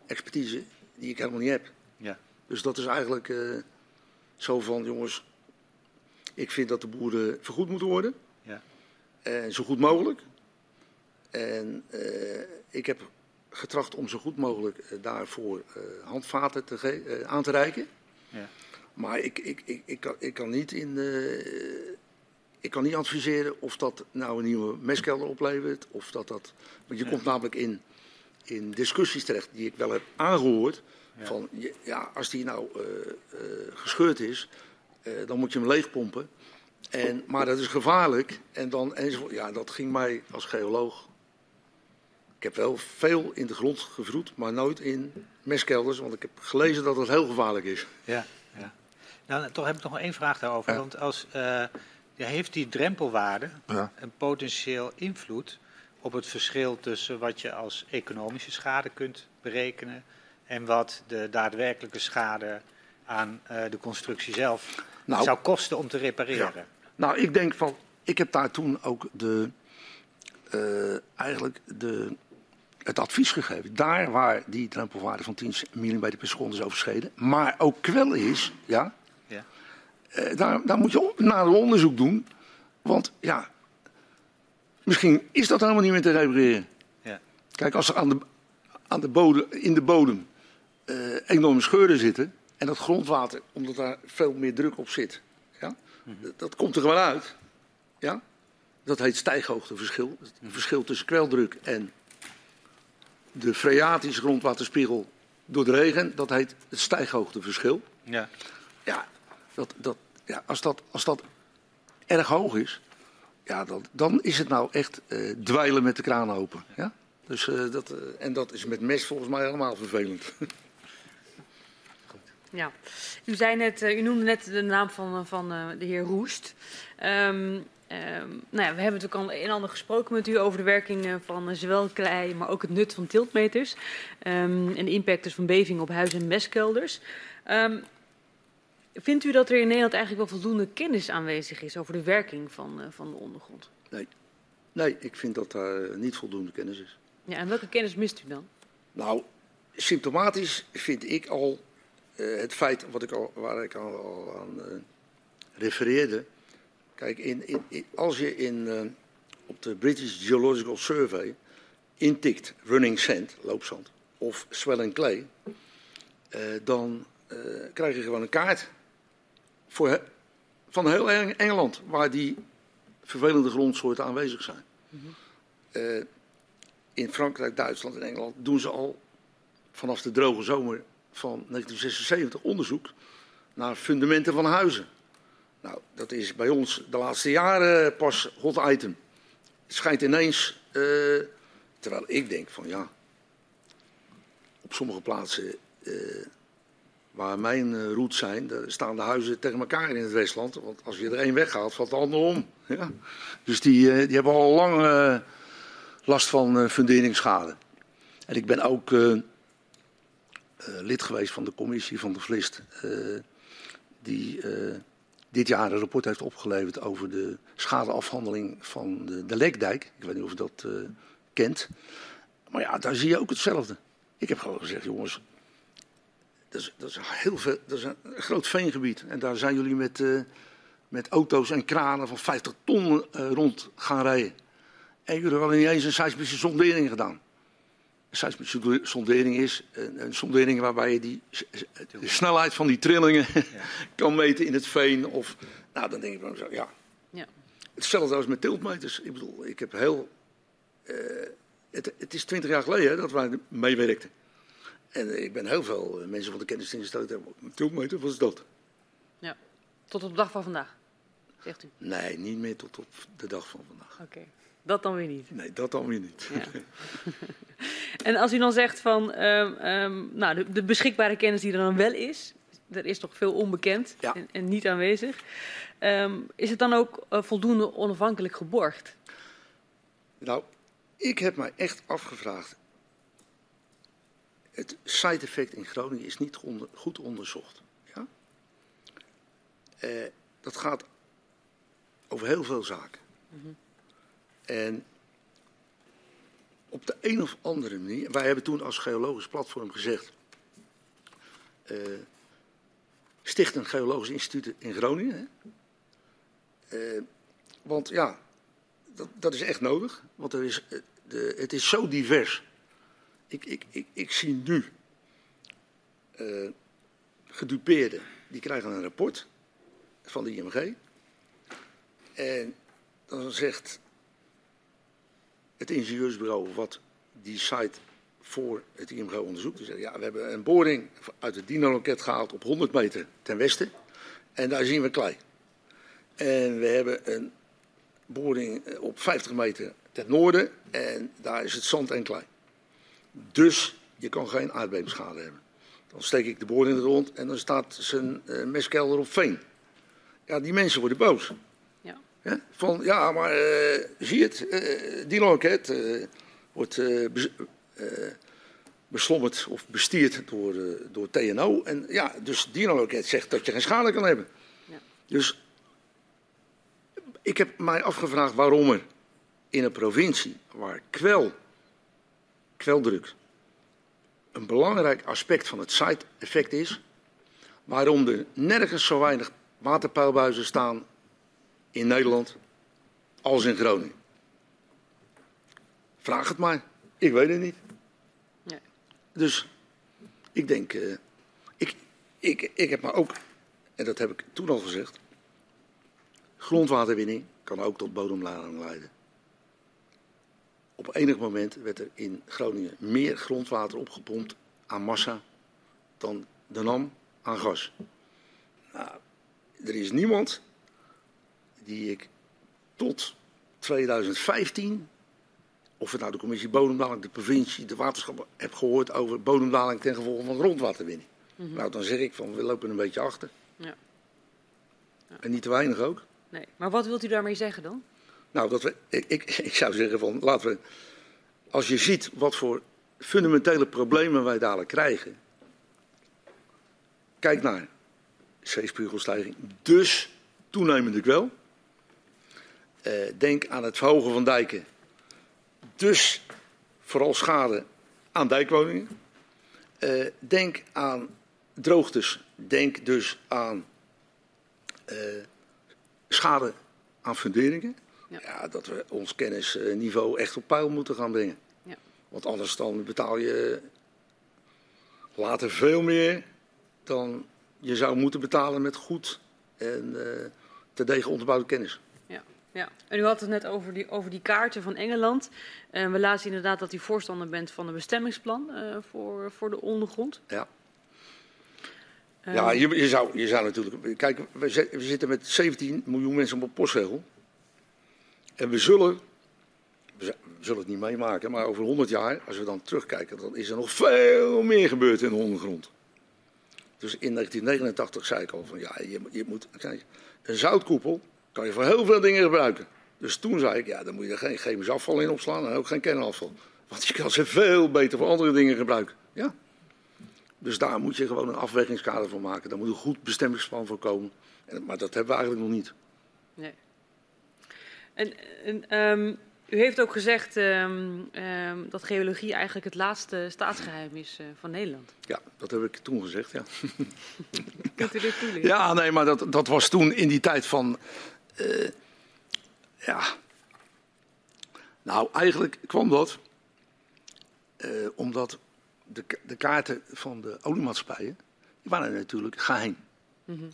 expertise die ik helemaal niet heb. Dus dat is eigenlijk eh, zo van, jongens, ik vind dat de boeren vergoed moeten worden. Ja. En zo goed mogelijk. En eh, ik heb getracht om zo goed mogelijk eh, daarvoor handvaten te aan te reiken. Ja. Maar ik, ik, ik, ik, kan, ik kan niet in. ik kan niet adviseren of dat nou een nieuwe mestkelder oplevert. Of dat dat. Want je Ja. komt namelijk in, in discussies terecht die ik wel heb aangehoord. Ja. Van ja, als die nou eh, eh, gescheurd is, eh, dan moet je hem leegpompen. En, maar dat is gevaarlijk. En dan enzovoort. Ja, dat ging mij als geoloog. Ik heb wel veel in de grond gevroed, maar nooit in mestkelders. Want ik heb gelezen dat het heel gevaarlijk is. Ja, ja. Nou, toch heb ik nog één vraag daarover. Ja. Want als, heeft die drempelwaarde Ja. een potentieel invloed op het verschil tussen wat je als economische schade kunt berekenen en wat de daadwerkelijke schade aan eh, de constructie zelf Nou, zou kosten om te repareren? Nou, ik denk van. Ik heb daar toen ook de. eh, eigenlijk de, het advies gegeven. Daar waar die drempelwaarde van 10 mm per seconde is overschreden. Maar ook kwel is. Ja, Ja. eh, daar, daar moet je nader onderzoek doen. Want ja. Misschien is dat helemaal niet meer te repareren. Ja. Kijk, als er aan de, aan de bodem, in de bodem eh, enorme scheuren zitten. En dat grondwater, omdat daar veel meer druk op zit. Ja, dat, dat komt er gewoon uit. Ja? Dat heet stijghoogteverschil. Het verschil tussen kweldruk en de freatische grondwaterspiegel door de regen. Dat heet het stijghoogteverschil. Ja. Ja, dat, dat, ja als, dat, als dat erg hoog is, ja, dan, dan is het nou echt eh, dweilen met de kraan open. Ja? Dus, eh, dat, en dat is met mest volgens mij helemaal vervelend. Ja, u, zei net, eh, u noemde net de naam van, eh, van eh, de heer Roest. Ehm, ehm, nou ja, we hebben natuurlijk al een en ander gesproken met u over de werking van zowel klei, maar ook het nut van tiltmeters. Ehm, en de impact dus van bevingen op huis- en mestkelders. Ehm, vindt u dat er in Nederland eigenlijk wel voldoende kennis aanwezig is over de werking van, van de ondergrond? Nee, ik vind dat daar niet voldoende kennis is. Ja, en welke kennis mist u dan? Nou, symptomatisch vind ik al eh, het feit wat ik al, waar ik al, al aan eh, refereerde. Kijk, in, in, in- als je in, eh, op de British Geological Survey intikt running sand, loopzand, of swelling clay, eh, dan krijg je gewoon een kaart voor, van heel Eng- Engeland waar die vervelende grondsoorten aanwezig zijn. Eh, in Frankrijk, Duitsland en Engeland doen ze al vanaf de droge zomer van 1976 onderzoek naar fundamenten van huizen. Nou, dat is bij ons de laatste jaren pas hot item. Het schijnt ineens, uh, terwijl ik denk van ja, op sommige plaatsen uh, waar mijn uh, roots zijn, daar staan de huizen tegen elkaar in het Westland. Want als je er één weghaalt, valt de ander om. Ja. Dus die, die hebben al lang last van funderingsschade. En ik ben ook lid geweest van de commissie van de Vlist, die dit jaar een rapport heeft opgeleverd over de schadeafhandeling van de, de Lekdijk. Ik weet niet of je dat kent. Maar ja, daar zie je ook hetzelfde. Ik heb gewoon gezegd, jongens, dat is, dat is, heel veel, dat is een groot veengebied. En daar zijn jullie met, met auto's en kranen van 50 ton rond gaan rijden. En jullie hadden niet eens een seismische sondering gedaan seismische sondering is. Een, een, sondering waarbij je die, de snelheid van die trillingen kan meten in het veen. Of, nou, dan denk ik van zo, ja. ja. Hetzelfde als met tiltmeters. Ik bedoel, ik heb heel. Uh, het, het, is twintig jaar geleden dat wij meewerkten. En ik ben heel veel eh, mensen van de kennisdienst gesteld tiltmeter, wat is dat? Ja, tot op de dag van vandaag, zegt u? Nee, niet meer tot op de dag van vandaag. Oké. Dat dan weer niet? Nee, dat dan weer niet. Ja. en als u dan zegt van um, um, nou, de, de, beschikbare kennis die er dan wel is, er is toch veel onbekend ja. en, en, niet aanwezig. Um, is het dan ook uh, voldoende onafhankelijk geborgd? Nou, ik heb mij echt afgevraagd. Het side-effect in Groningen is niet onder, goed onderzocht. Ja? Uh, dat gaat over heel veel zaken. Mm -hmm. En op de een of andere manier, wij hebben toen als geologisch platform gezegd, uh, sticht een geologisch instituut in Groningen. Uh, want ja, dat, dat, is echt nodig, want er is, eh, de, het is zo divers. Ik, ik, ik, ik zie nu gedupeerden, die krijgen een rapport van de IMG. En dan zegt het ingenieursbureau wat die site voor het IMG onderzoekt. Die zegt, ja, we hebben een boring uit het Dino-loket gehaald op 100 meter ten westen. En daar zien we klei. En we hebben een boring op 50 meter ten noorden. En daar is het zand en klei. Dus je kan geen aardbevingsschade hebben. Dan steek ik de boring in de rond en dan staat zijn uh, meskelder op veen. Ja, die mensen worden boos. Van, ja, maar uh, zie het, uh, die loket uh, wordt be, beslommerd of bestierd door, door TNO. En ja, dus die loket zegt dat je geen schade kan hebben. Ja. Dus ik heb mij afgevraagd waarom er in een provincie waar kwel, kweldruk een belangrijk aspect van het site-effect is, waarom er nergens zo weinig waterpeilbuizen staan in Nederland als in Groningen? Vraag het maar. Ik weet het niet. Nee. Dus ik denk, uh, ik, ik, ik heb maar ook, en dat heb ik toen al gezegd, grondwaterwinning kan ook tot bodemlading leiden. Op enig moment werd er in Groningen meer grondwater opgepompt aan massa dan de NAM aan gas. Nou, er is niemand die ik tot 2015, of het nou de commissie bodemdaling, de provincie, de waterschap, heb gehoord over bodemdaling ten gevolge van grondwaterwinning. Mm -hmm. Nou, dan zeg ik van we lopen een beetje achter. Ja. ja. En niet te weinig ook. Nee, maar wat wilt u daarmee zeggen dan? Nou, dat we, ik, ik, ik zou zeggen van laten we, als je ziet wat voor fundamentele problemen wij dadelijk krijgen. Kijk naar zeespiegelstijging, dus toenemende kwel. Uh, denk aan het verhogen van dijken. Dus vooral schade aan dijkwoningen. Uh, denk aan droogtes. Denk dus aan uh, schade aan funderingen. Ja. ja. dat we ons kennisniveau echt op peil moeten gaan brengen. Ja. Want anders dan betaal je later veel meer dan je zou moeten betalen met goed en uh, te degen onderbouwde kennis. Ja, en u had het net over die, over die kaarten van Engeland. Uh, we lazen inderdaad dat u voorstander bent van een bestemmingsplan uh, voor, voor de ondergrond. Ja. Uh, ja, je, je, zou, je zou natuurlijk. Kijk, we, we, zitten met 17 miljoen mensen op een postregel. En we zullen. We zullen het niet meemaken, maar over 100 jaar, als we dan terugkijken, dan is er nog veel meer gebeurd in de ondergrond. Dus in 1989 zei ik al van ja, je, je moet. Kijk, een zoutkoepel kan je voor heel veel dingen gebruiken. Dus toen zei ik, ja, dan moet je er geen chemisch afval in opslaan en ook geen kernafval. Want je kan ze veel beter voor andere dingen gebruiken. Ja? Dus daar moet je gewoon een afwegingskader voor maken. Daar moet een goed bestemmingsplan voor komen. En, maar dat hebben we eigenlijk nog niet. Nee. En, en um, u heeft ook gezegd um, um, dat geologie eigenlijk het laatste staatsgeheim is uh, van Nederland. Ja, dat heb ik toen gezegd, ja. Kunt u dit toelichten? Ja, nee, maar dat, dat was toen in die tijd van uh, ja. Nou, eigenlijk kwam dat uh, omdat de, de, kaarten van de oliemaatschappijen, die waren natuurlijk geheim. Mm -hmm.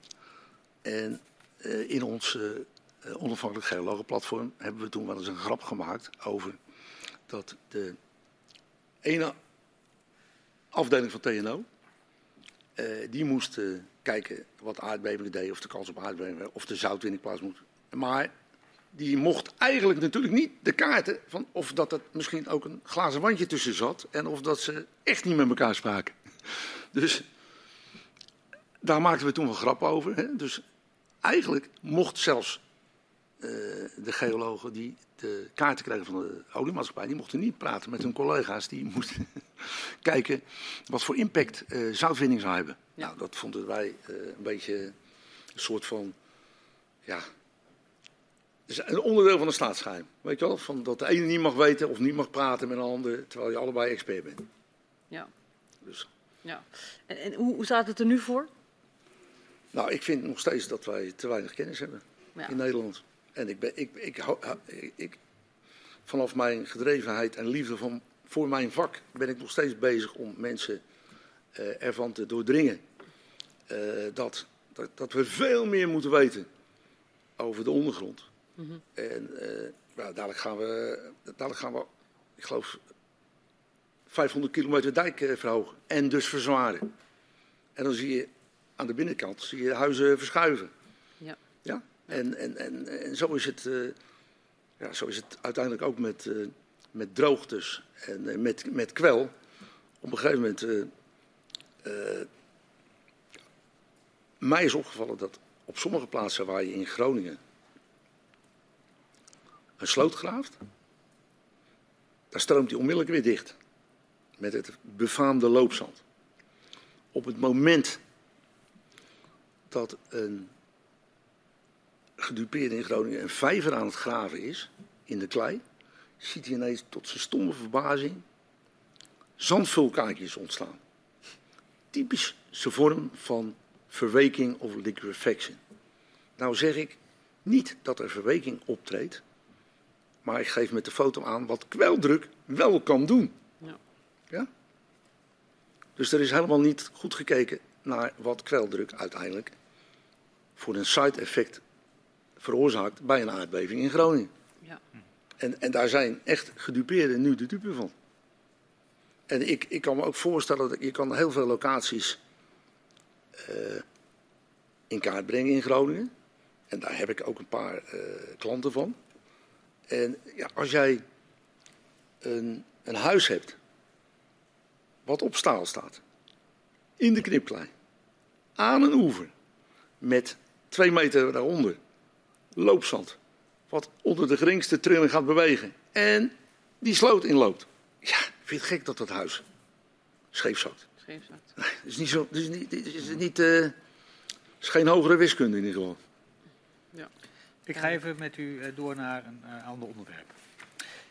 En uh, in ons onafhankelijk geologenplatform hebben we toen wel eens een grap gemaakt over dat de ene afdeling van TNO, die moest kijken wat aardbevingen deden, of de kans op aardbevingen, of de zoutwinning plaats moet maar die mocht eigenlijk natuurlijk niet de kaarten van of dat er misschien ook een glazen wandje tussen zat en of dat ze echt niet met elkaar spraken. Dus daar maakten we toen wel grap over. Hè? Dus eigenlijk mocht zelfs uh, de geologen die de kaarten kregen van de oliemaatschappij, die mochten niet praten met hun collega's. Die moesten kijken wat voor impact uh, zoutwinning zou hebben. Ja. Nou, dat vonden wij uh, een beetje een soort van ja, is een onderdeel van een staatsgeheim. Weet je wel? Van dat de ene niet mag weten of niet mag praten met een ander, terwijl je allebei expert bent. Ja. Dus. ja. En, en hoe, hoe, staat het er nu voor? Nou, ik vind nog steeds dat wij te weinig kennis hebben ja. in Nederland. En ik ben, ik, ik, ik, ik, vanaf mijn gedrevenheid en liefde van, voor mijn vak ben ik nog steeds bezig om mensen uh, ervan te doordringen uh, dat, dat, dat we veel meer moeten weten over de ondergrond. Mm -hmm. En nou, dadelijk, gaan we, dadelijk gaan we, ik geloof, 500 kilometer dijk uh, verhogen. En dus verzwaren. En dan zie je aan de binnenkant zie je huizen verschuiven. Ja. ja? En, en, en, en zo, is het, uh, ja, zo is het uiteindelijk ook met, met droogtes en met, met kwel. Op een gegeven moment. mij is opgevallen dat op sommige plaatsen waar je in Groningen een sloot graaft, dan stroomt hij onmiddellijk weer dicht. Met het befaamde loopzand. Op het moment dat een gedupeerde in Groningen een vijver aan het graven is, in de klei, ziet hij ineens tot zijn stomme verbazing zandvulkaantjes ontstaan. Typische vorm van verweking of liquefaction. Nou zeg ik niet dat er verweking optreedt, maar ik geef met de foto aan wat kweldruk wel kan doen. Ja. ja? Dus er is helemaal niet goed gekeken naar wat kweldruk uiteindelijk voor een side-effect veroorzaakt bij een aardbeving in Groningen. Ja. En, en daar zijn echt gedupeerden nu de dupe van. En ik, ik kan me ook voorstellen dat je kan heel veel locaties uh, in kaart brengen in Groningen. En daar heb ik ook een paar uh, klanten van. En ja, als jij een, een huis hebt wat op staal staat, in de knipklei, aan een oever, met twee meter daaronder, loopzand, wat onder de geringste trilling gaat bewegen en die sloot inloopt. Ja, vind het gek dat dat huis scheef zakt? Scheef zakt. Nee, dat is niet zo, dat is niet, dat is niet, uh, is geen hogere wiskunde in ieder geval. Ik ga even met u eh, door naar een uh, ander onderwerp.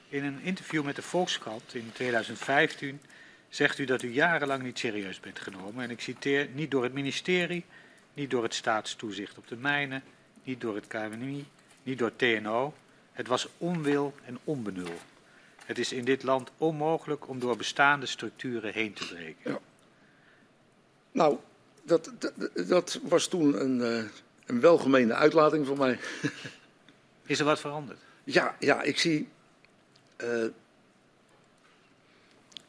In een interview met de Volkskrant in 2015 zegt u dat u jarenlang niet serieus bent genomen. En ik citeer, niet door het ministerie, niet door het staatstoezicht op de mijnen, niet door het KMI, niet door TNO. Het was onwil en onbenul. Het is in dit land onmogelijk om door bestaande structuren heen te breken. Ja. Nou, dat, dat, dat, was toen een, uh, een welgemeende uitlating van mij. Is er wat veranderd? Ja, ja ik zie. Uh,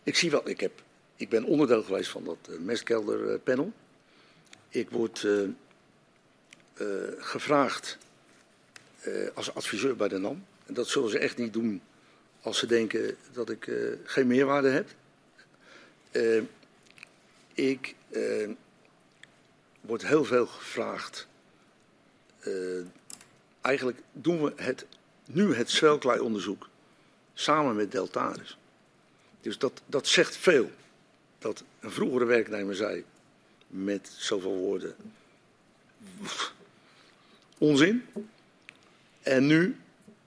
ik zie wel. Ik, heb, ik ben onderdeel geweest van dat uh, mestkelderpanel. Ik word uh, gevraagd als adviseur bij de NAM. En dat zullen ze echt niet doen als ze denken dat ik geen meerwaarde heb. ik word heel veel gevraagd. Eigenlijk doen we het nu het zwelklei-onderzoek samen met Deltaris. Dus dat, dat zegt veel. Dat een vroegere werknemer zei met zoveel woorden onzin. En nu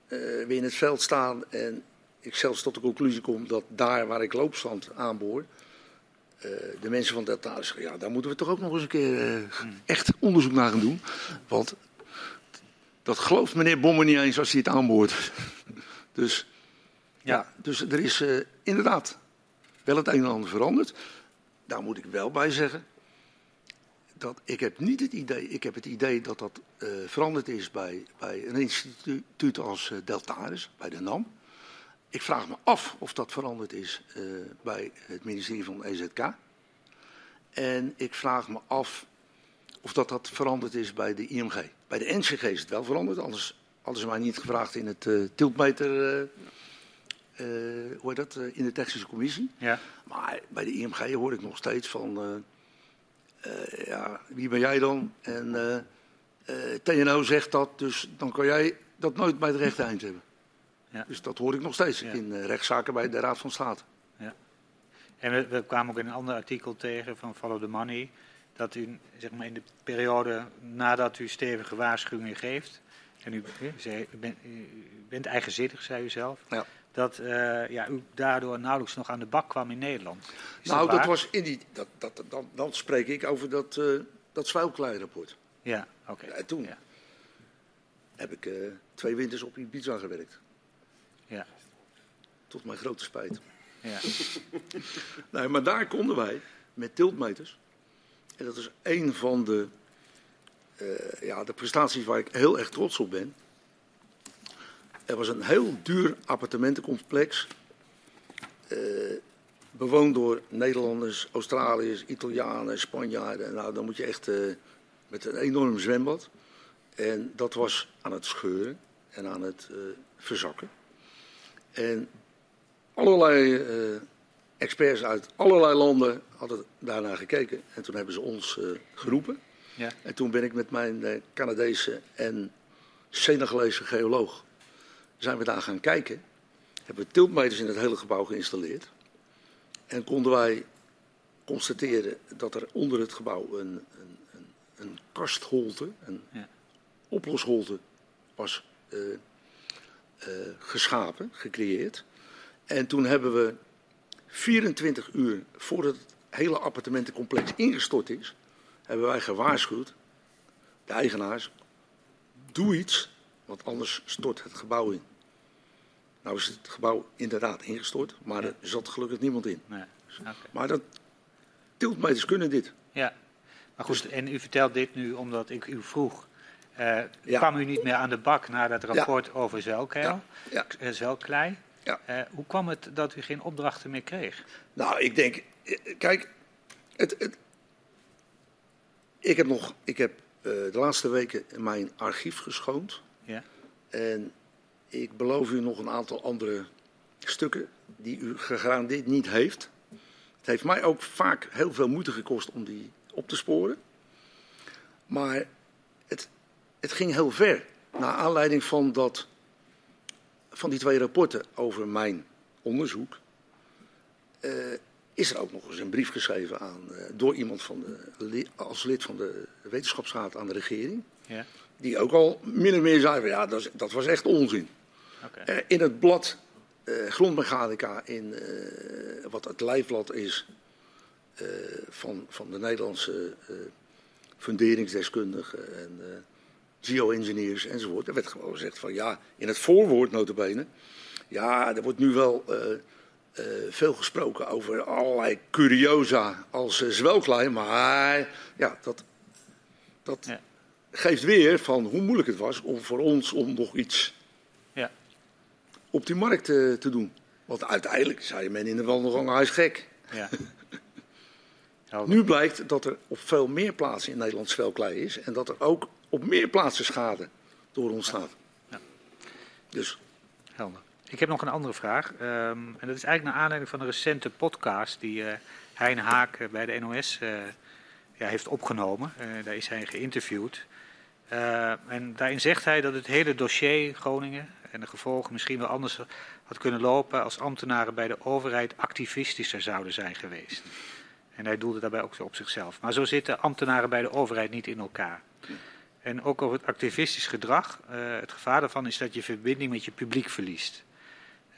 uh, weer in het veld staan en ik zelfs tot de conclusie kom dat daar waar ik loopstand aanboor, uh, de mensen van Deltaris zeggen, ja, daar moeten we toch ook nog eens een keer uh, echt onderzoek naar gaan doen. Want dat gelooft meneer Bommer niet eens als hij het aanboort. dus, ja. ja. dus er is uh, inderdaad wel het een en ander veranderd. Daar moet ik wel bij zeggen. Dat ik heb niet het idee, ik heb het idee dat dat uh, veranderd is bij, bij een instituut als uh, Deltaris, bij de NAM. Ik vraag me af of dat veranderd is bij het ministerie van EZK. En ik vraag me af of dat dat veranderd is bij de IMG. Bij de NCG is het wel veranderd, anders hadden ze mij niet gevraagd in het uh, tiltmeter, uh, uh, hoe heet dat, in de technische commissie. Ja. Maar bij de IMG hoor ik nog steeds van, ja, wie ben jij dan? En TNO zegt dat, dus dan kan jij dat nooit bij het rechte eind hebben. Ja. Dus dat hoor ik nog steeds ja. in rechtszaken bij de Raad van State. Ja. En we, we kwamen ook in een ander artikel tegen van Follow the Money dat u zeg maar, in de periode nadat u stevige waarschuwingen geeft, en u, u, bent, u bent eigenzinnig, zei u zelf, ja. dat uh, ja, u daardoor nauwelijks nog aan de bak kwam in Nederland. Is nou, dat, dat, was in die, dat, dat, dan, dan spreek ik over dat, uh, dat rapport Ja, oké. Okay. Ja, toen ja. heb ik uh, twee winters op Ibiza gewerkt. Ja. Tot mijn grote spijt. Ja. nee, maar daar konden wij met tiltmeters en dat is een van de, uh, ja, de prestaties waar ik heel erg trots op ben. Er was een heel duur appartementencomplex. Uh, bewoond door Nederlanders, Australiërs, Italianen, Spanjaarden. Nou, dan moet je echt uh, met een enorm zwembad. En dat was aan het scheuren en aan het verzakken. En allerlei experts uit allerlei landen hadden daarnaar gekeken. En toen hebben ze ons uh, geroepen. Ja. En toen ben ik met mijn uh, Canadese en Senegalese geoloog zijn we daar gaan kijken. Hebben we tiltmeters in het hele gebouw geïnstalleerd. En konden wij constateren dat er onder het gebouw een, een, een, een kastholte, een ja. oplosholte was uh, geschapen, gecreëerd. En toen hebben we 24 uur voordat het hele appartementencomplex ingestort is, hebben wij gewaarschuwd, de eigenaars, doe iets, want anders stort het gebouw in. Nou is het gebouw inderdaad ingestort, maar er zat gelukkig niemand in. Nee. Okay. Maar dat, tiltmeters kunnen dit. Ja, maar goed, en u vertelt dit nu omdat ik u vroeg, uh, ja. kwam u niet meer aan de bak na dat rapport ja. over Zelkeil, ja. Zelklei? Ja. Uh, hoe kwam het dat u geen opdrachten meer kreeg? Nou, ik denk, kijk, het, het, ik heb nog, ik heb uh, de laatste weken mijn archief geschoond. Ja. En ik beloof u nog een aantal andere stukken die u gegarandeerd niet heeft. Het heeft mij ook vaak heel veel moeite gekost om die op te sporen. Maar het, het ging heel ver. Naar aanleiding van dat van die twee rapporten over mijn onderzoek uh, is er ook nog eens een brief geschreven aan, uh, door iemand van de, als lid van de wetenschapsraad aan de regering. Ja. Die ook al min of meer zei van ja, dat, dat was echt onzin. Okay. Uh, in het blad Grondmechanica, in wat het lijfblad is van, van de Nederlandse funderingsdeskundigen en geoengineers enzovoort. Er werd gewoon gezegd van ja, in het voorwoord notabene, ja, er wordt nu wel uh, uh, veel gesproken over allerlei curiosa als uh, zwelklei, maar ja, dat, dat ja. geeft weer van hoe moeilijk het was om voor ons om nog iets op die markt te doen. Want uiteindelijk zei men in de wandelgang, hij is gek. Ja. nu blijkt dat er op veel meer plaatsen in Nederland zwelklei is. En dat er ook op meer plaatsen schade door ontstaat. Ja. Dus. Helder. Ik heb nog een andere vraag. Um, en dat is eigenlijk naar aanleiding van een recente podcast die uh, Hein Haak eh, bij de NOS uh, ja, heeft opgenomen. Uh, daar is hij geïnterviewd. en daarin zegt hij dat het hele dossier Groningen en de gevolgen misschien wel anders had kunnen lopen als ambtenaren bij de overheid activistischer zouden zijn geweest. En hij doelde daarbij ook op zichzelf. Maar zo zitten ambtenaren bij de overheid niet in elkaar. En ook over het activistisch gedrag. Uh, het gevaar daarvan is dat je verbinding met je publiek verliest.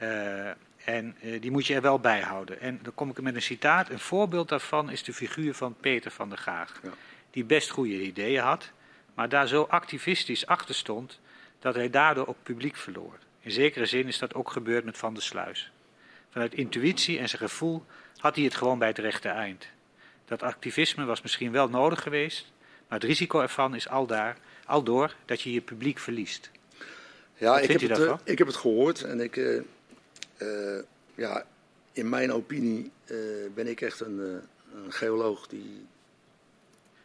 Uh, en uh, die moet je er wel bij houden. En dan kom ik met een citaat. Een voorbeeld daarvan is de figuur van Peter van der Gaag. Ja. Die best goede ideeën had, maar daar zo activistisch achter stond dat hij daardoor ook publiek verloor. In zekere zin is dat ook gebeurd met Van der Sluis. Vanuit intuïtie en zijn gevoel had hij het gewoon bij het rechte eind. Dat activisme was misschien wel nodig geweest, maar het risico ervan is al daar, al door dat je je publiek verliest. Ja, ik heb, het, uh, ik heb het gehoord en ik, uh, uh, ja, in mijn opinie ben ik echt een, een, geoloog die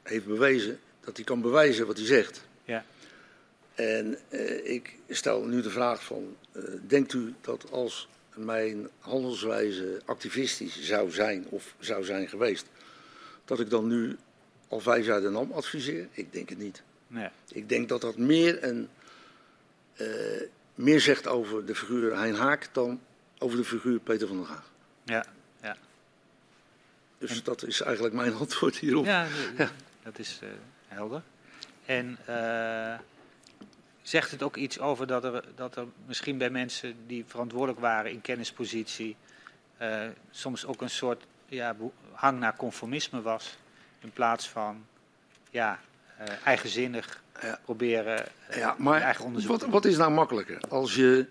heeft bewezen dat hij kan bewijzen wat hij zegt. Ja. En ik stel nu de vraag van, denkt u dat als mijn handelswijze activistisch zou zijn of zou zijn geweest, dat ik dan nu al vijf jaar de NAM adviseer? Ik denk het niet. Nee. Ik denk dat dat meer, een, uh, meer zegt over de figuur Hein Haak dan over de figuur Peter van der Gaag. Ja, ja. Dus dat is eigenlijk mijn antwoord hierop. Ja, ja. dat is uh, helder. En uh, zegt het ook iets over dat er, dat er misschien bij mensen die verantwoordelijk waren in kennispositie soms ook een soort ja, hang naar conformisme was in plaats van ja, uh, eigenzinnig ja. proberen uh, ja, maar eigen onderzoek wat, wat is nou makkelijker? Als je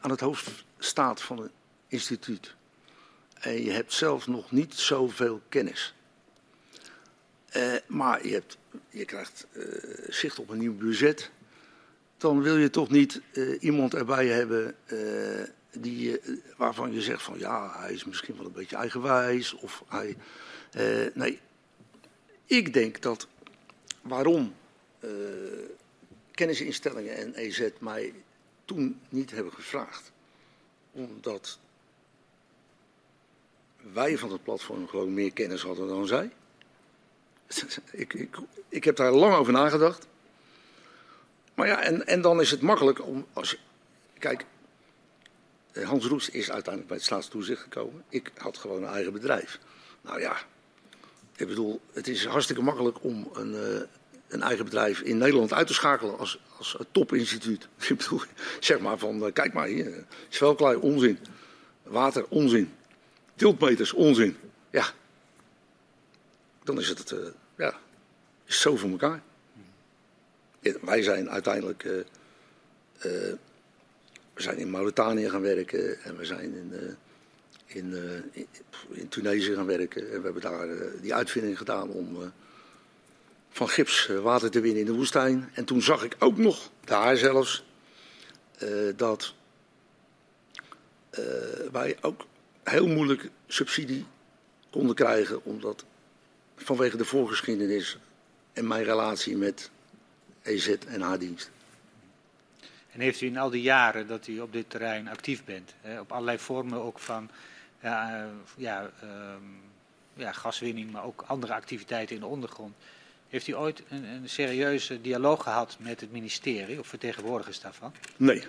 aan het hoofd staat van een instituut en je hebt zelf nog niet zoveel kennis. maar je, hebt, je krijgt zicht op een nieuw budget dan wil je toch niet iemand erbij hebben die, waarvan je zegt van ja, hij is misschien wel een beetje eigenwijs. Of hij, nee, ik denk dat waarom kennisinstellingen en EZ mij toen niet hebben gevraagd, omdat wij van het platform gewoon meer kennis hadden dan zij. ik, ik, ik heb daar lang over nagedacht. Maar ja, en, en dan is het makkelijk om. Als, kijk, eh, Hans Roest is uiteindelijk bij het staatstoezicht gekomen. Ik had gewoon een eigen bedrijf. Nou ja, ik bedoel, het is hartstikke makkelijk om een, uh, een eigen bedrijf in Nederland uit te schakelen als, als topinstituut. Ik bedoel, zeg maar van, uh, kijk maar hier, zwelklei, onzin. Water, onzin. Tiltmeters, onzin. Ja, dan is het, ja, is zo voor elkaar wij zijn uiteindelijk. We zijn in Mauritanië gaan werken en we zijn in, in, in, in, Tunesië gaan werken. En we hebben daar die uitvinding gedaan om van gips water te winnen in de woestijn. En toen zag ik ook nog, daar zelfs, dat wij ook heel moeilijk subsidie konden krijgen, omdat vanwege de voorgeschiedenis en mijn relatie met EZ en haar-dienst. En heeft u in al die jaren dat u op dit terrein actief bent, hè, op allerlei vormen ook van ja, uh, ja, um, ja, gaswinning, maar ook andere activiteiten in de ondergrond, heeft u ooit een, een, serieuze dialoog gehad met het ministerie of vertegenwoordigers daarvan? Nee.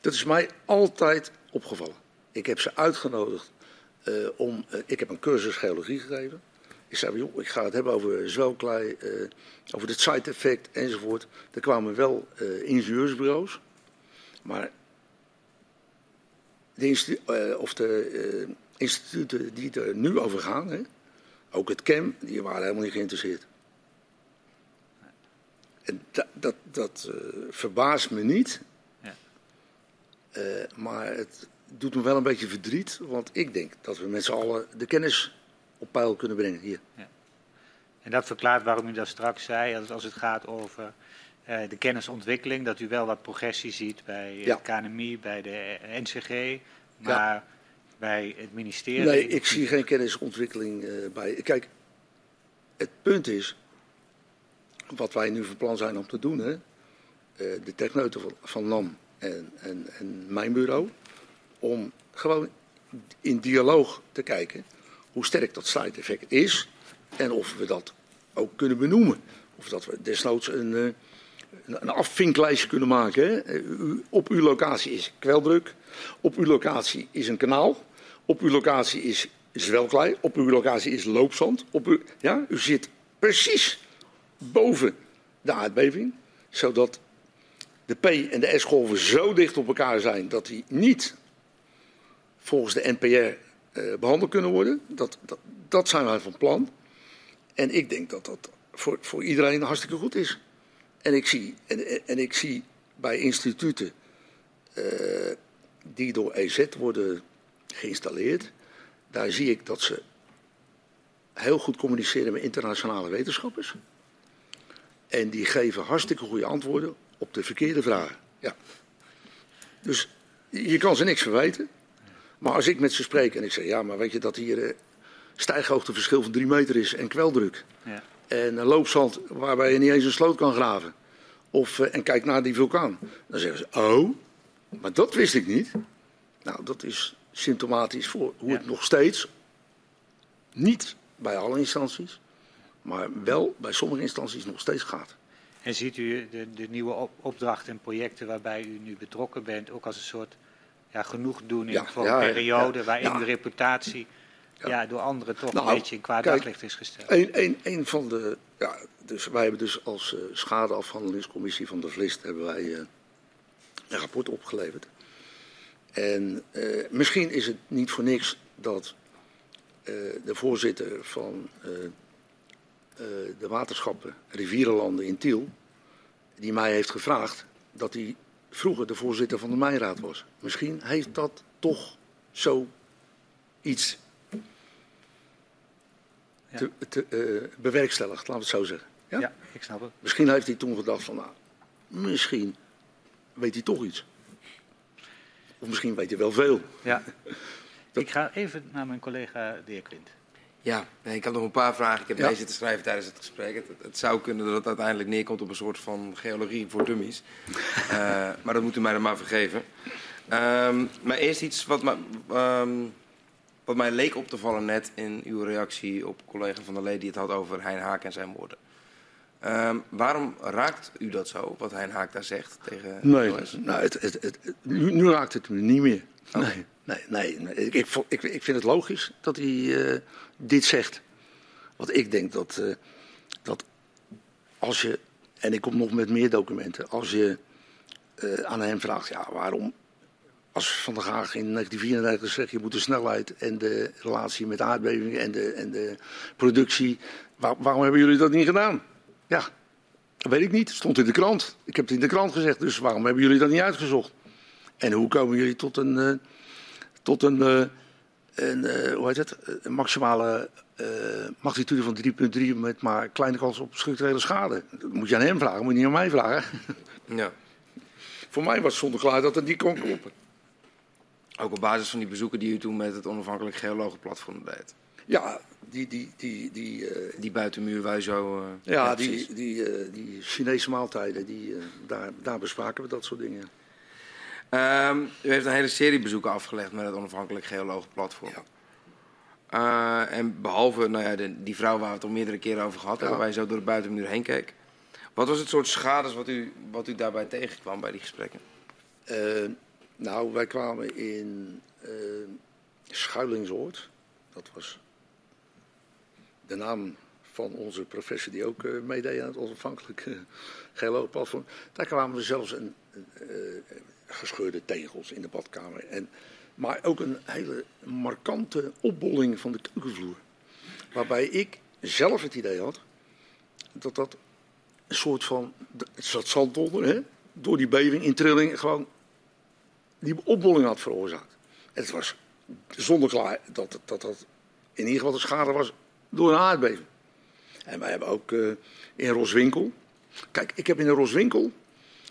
Dat is mij altijd opgevallen. Ik heb ze uitgenodigd uh, om. Uh, ik heb een cursus geologie gegeven. Ik zei, joh, ik ga het hebben over zwelklei, over het side effect enzovoort. Er kwamen wel ingenieursbureaus, maar de, uh, of de instituten die er nu over gaan, hè, ook het CAM, die waren helemaal niet geïnteresseerd. En dat, dat, dat verbaast me niet, ja. maar het doet me wel een beetje verdriet, want ik denk dat we met z'n allen de kennis op peil kunnen brengen hier. Ja. En dat verklaart waarom u dat straks zei, als het gaat over eh, de kennisontwikkeling, dat u wel wat progressie ziet bij Ja. het KNMI, bij de NCG, maar bij het ministerie. Nee, ik zie geen kennisontwikkeling eh, bij. Kijk, het punt is, wat wij nu van plan zijn om te doen, hè, eh, de techneuten van, van NAM en, en, en mijn bureau, om gewoon in dialoog te kijken hoe sterk dat sluiteffect is en of we dat ook kunnen benoemen. Of dat we desnoods een, eh, een- afvinklijstje kunnen maken. Hè. Eh, Op uw locatie is kweldruk, op uw locatie is een kanaal, op uw locatie is zwelklei, op uw locatie is loopzand. Op uw, ja, u zit precies boven de aardbeving, zodat de P en de S-golven zo dicht op elkaar zijn dat die niet volgens de NPR eh, behandeld kunnen worden. Dat, dat, dat zijn wij van plan. En ik denk dat dat voor, voor iedereen hartstikke goed is. En ik zie, en, ik zie bij instituten eh, die door EZ worden geïnstalleerd, daar zie ik dat ze heel goed communiceren met internationale wetenschappers. En die geven hartstikke goede antwoorden op de verkeerde vragen. Ja. Dus je kan ze niks verwijten. Maar als ik met ze spreek en ik zeg, ja, maar weet je dat hier eh, stijghoogteverschil van drie meter is en kweldruk. Ja. En een loopzand waarbij je niet eens een sloot kan graven. Of, eh, en kijk naar die vulkaan. Dan zeggen ze, oh, maar dat wist ik niet. Nou, dat is symptomatisch voor hoe Ja. het nog steeds, niet bij alle instanties, maar wel bij sommige instanties nog steeds gaat. En ziet u de, de nieuwe op- opdrachten en projecten waarbij u nu betrokken bent ook als een soort ja, genoegdoening Ja, voor een periode waarin de reputatie Ja. ja. door anderen toch Nou, een beetje in kwaad kijk, daglicht is gesteld? Een, een, een van de, ja, dus wij hebben dus als eh, schadeafhandelingscommissie van de Vlist hebben wij eh, een rapport opgeleverd. En eh, misschien is het niet voor niks dat de voorzitter van de waterschappen Rivierenlanden in Tiel, die mij heeft gevraagd dat hij vroeger de voorzitter van de Mijnraad was. Misschien heeft dat toch zo iets. Te, te, eh, bewerkstelligd, laten we het zo zeggen. Ja? Ja, ik snap het. Misschien heeft hij toen gedacht van, nou, misschien weet hij toch iets. Of misschien weet hij wel veel. Ja. Ik ga even naar mijn collega de heer Quint. Ja, nee, ik had nog een paar vragen. Ik heb Ja. deze zitten schrijven tijdens het gesprek. Het, het zou kunnen dat het uiteindelijk neerkomt op een soort van geologie voor dummies. Eh, maar dat moet u mij dan maar vergeven. Ehm, maar eerst iets wat, me, ehm, wat mij leek op te vallen net in uw reactie op collega van der Lee die het had over Hein Haak en zijn woorden. Ehm, waarom raakt u dat zo, wat Hein Haak daar zegt tegen Nee, nou, het, het, het, nu, nu raakt het me niet meer. Nee, nee, nee. nee. Ik, ik, ik vind het logisch dat hij eh, dit zegt. Want ik denk dat, eh, dat als je, en ik kom nog met meer documenten, als je eh, aan hem vraagt, ja, waarom, als Van der Gaag in 1934 zegt, je moet de snelheid en de relatie met aardbevingen en de, en de productie, waar- waarom hebben jullie dat niet gedaan? Ja, dat weet ik niet. Stond in de krant. Ik heb het in de krant gezegd. Dus waarom hebben jullie dat niet uitgezocht? En hoe komen jullie tot een, eh, tot een, eh, een eh, hoe heet het? Een maximale magnitude van 3,3 met maar kleine kans op structurele schade? Dat moet je aan hem vragen, moet je niet aan mij vragen. Ja. Voor mij was het zonder klaar dat het niet kon kloppen. Ook op basis van die bezoeken die u toen met het onafhankelijk geologenplatform deed. Ja, die, die, die, die, eh, Die buitenmuur waar u zo... eh, ja, die, die, eh, die Chinese maaltijden, die, daar, daar bespraken we dat soort dingen. Ehm, u heeft een hele serie bezoeken afgelegd met het onafhankelijk geologenplatform. Ja. En behalve nou ja, de, die vrouw waar we het al meerdere keren over gehad hebben, Ja. waar je zo door de buitenmuur heen keek. Wat was het soort schades wat u, wat u daarbij tegenkwam bij die gesprekken? Eh, nou, wij kwamen in eh Schuilingsoord. Dat was de naam van onze professor die ook eh, meedeed aan het onafhankelijk uh, geoloogplatform. Daar kwamen we zelfs een, eh, gescheurde tegels in de badkamer. En, maar ook een hele markante opbolling van de keukenvloer. Waarbij ik zelf het idee had dat dat een soort van, het zat zand onder, hè? door die beving in trilling gewoon die opbolling had veroorzaakt. Het was zonder klaar dat dat, dat in ieder geval de schade was door een aardbeving. En wij hebben ook eh, in Roswinkel, Kijk, ik heb in een Roswinkel,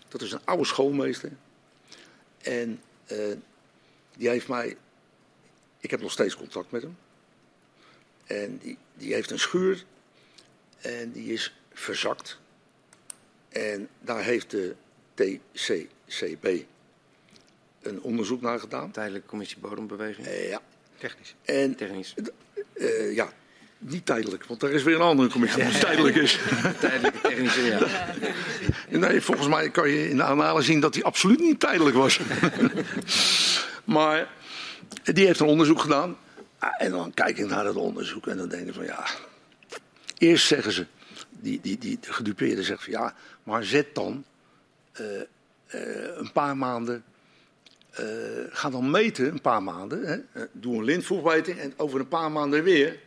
dat is een oude schoolmeester. En eh, die heeft mij, ik heb nog steeds contact met hem. En die, die heeft een schuur en die is verzakt. En daar heeft de TCCB een onderzoek naar gedaan. Tijdelijke commissie bodembeweging. Eh, ja. Technisch. En Technisch. eh, ja, niet tijdelijk, want er is weer een andere commissie die tijdelijk is. Tijdelijke technische, ja. Nee, volgens mij kan je in de analyse zien dat hij absoluut niet tijdelijk was. maar die heeft een onderzoek gedaan. Ah, En dan kijk ik naar dat onderzoek en dan denk ik van ja. Eerst zeggen ze, die, die, die de gedupeerde zegt van ja, maar zet dan eh, een paar maanden. Eh, ga dan meten, een paar maanden. Hè, eh, doe een lintvoegmeting en over een paar maanden weer.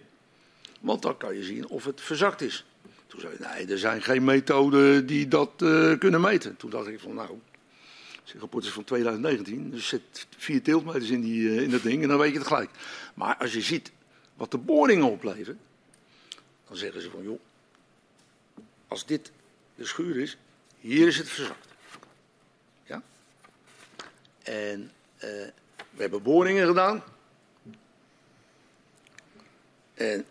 Want dan kan je zien of het verzakt is. Toen zei hij, nee, er zijn geen methoden die dat eh, kunnen meten. Toen dacht ik van, nou, het rapport is van 2019, dus zit vier tiltmeters in, die, in dat ding en dan weet je het gelijk. Maar als je ziet wat de boringen opleveren, dan zeggen ze van, joh, als dit de schuur is, hier is het verzakt. En eh, we hebben boringen gedaan. En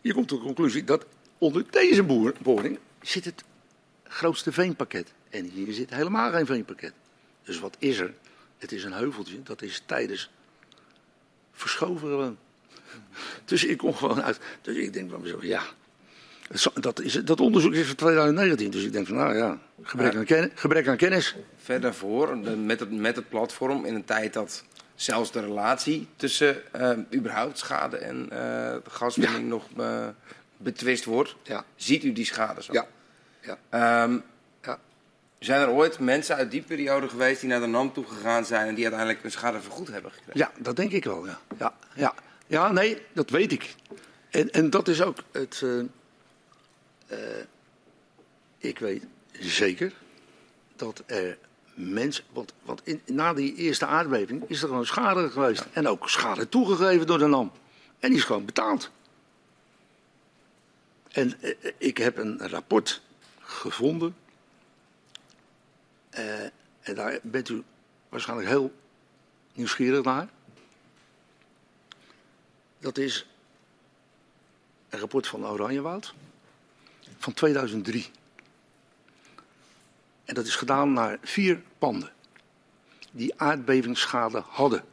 je komt tot de conclusie dat onder deze boer- boring zit het grootste veenpakket. En hier zit helemaal geen veenpakket. Dus wat is er? Het is een heuveltje, dat is tijdens verschoven gewoon. Dus ik kom gewoon uit. Dus ik denk van mezelf, ja. Dat, is, dat onderzoek is van 2019. Dus ik denk van, nou ja, gebrek aan, ken- gebrek aan kennis. Ver daarvoor, de- met het, met het platform, in een tijd dat zelfs de relatie tussen eh, überhaupt schade en eh, gaswinning nog eh, betwist wordt, Ja, ziet u die schade zo. ja, ja. Ehm, ja. zijn er ooit mensen uit die periode geweest die naar de NAM toe gegaan zijn en die uiteindelijk hun schade vergoed hebben gekregen? Ja, dat denk ik wel. Ja, ja, ja. ja nee, dat weet ik. En, en dat is ook het. Eh, ik weet zeker dat er mensen. Want, want in, na die eerste aardbeving is er gewoon schade geweest. En ook schade toegegeven door de NAM. En die is gewoon betaald. En eh, ik heb een rapport gevonden. Eh, en daar bent u waarschijnlijk heel nieuwsgierig naar. Dat is een rapport van Oranjewoud van 2003. En dat is gedaan naar vier panden die aardbevingsschade hadden.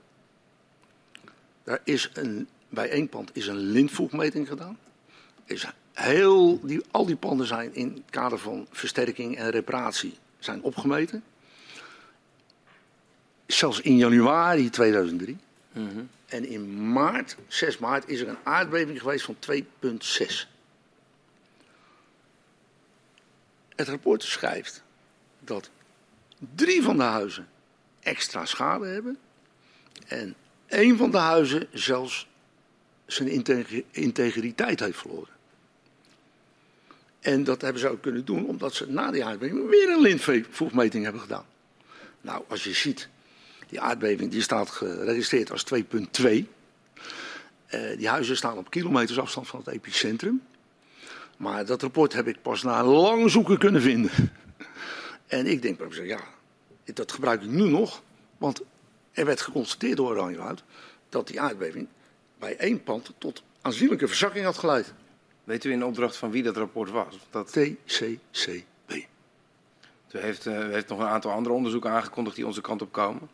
Daar is een, bij één pand is een lintvoegmeting gedaan. Is heel, die, al die panden zijn in het kader van versterking en reparatie zijn opgemeten. Zelfs in januari 2003. En in maart, 6 maart, is er een aardbeving geweest van 2,6. Het rapport schrijft dat drie van de huizen extra schade hebben. En één van de huizen zelfs zijn integ- integriteit heeft verloren. En dat hebben ze ook kunnen doen omdat ze na die aardbeving weer een lintvoegmeting hebben gedaan. Nou, als je ziet, die aardbeving die staat geregistreerd als 2,2. Eh, die huizen staan op kilometers afstand van het epicentrum. Maar dat rapport heb ik pas na lang zoeken kunnen vinden. En ik denk ja, dat gebruik ik nu nog. Want er werd geconstateerd door Oranjewoud dat die aardbeving bij één pand tot aanzienlijke verzakking had geleid. Weet u in opdracht van wie dat rapport was? Dat, TCCB. u, heeft, eh, u heeft nog een aantal andere onderzoeken aangekondigd die onze kant op komen.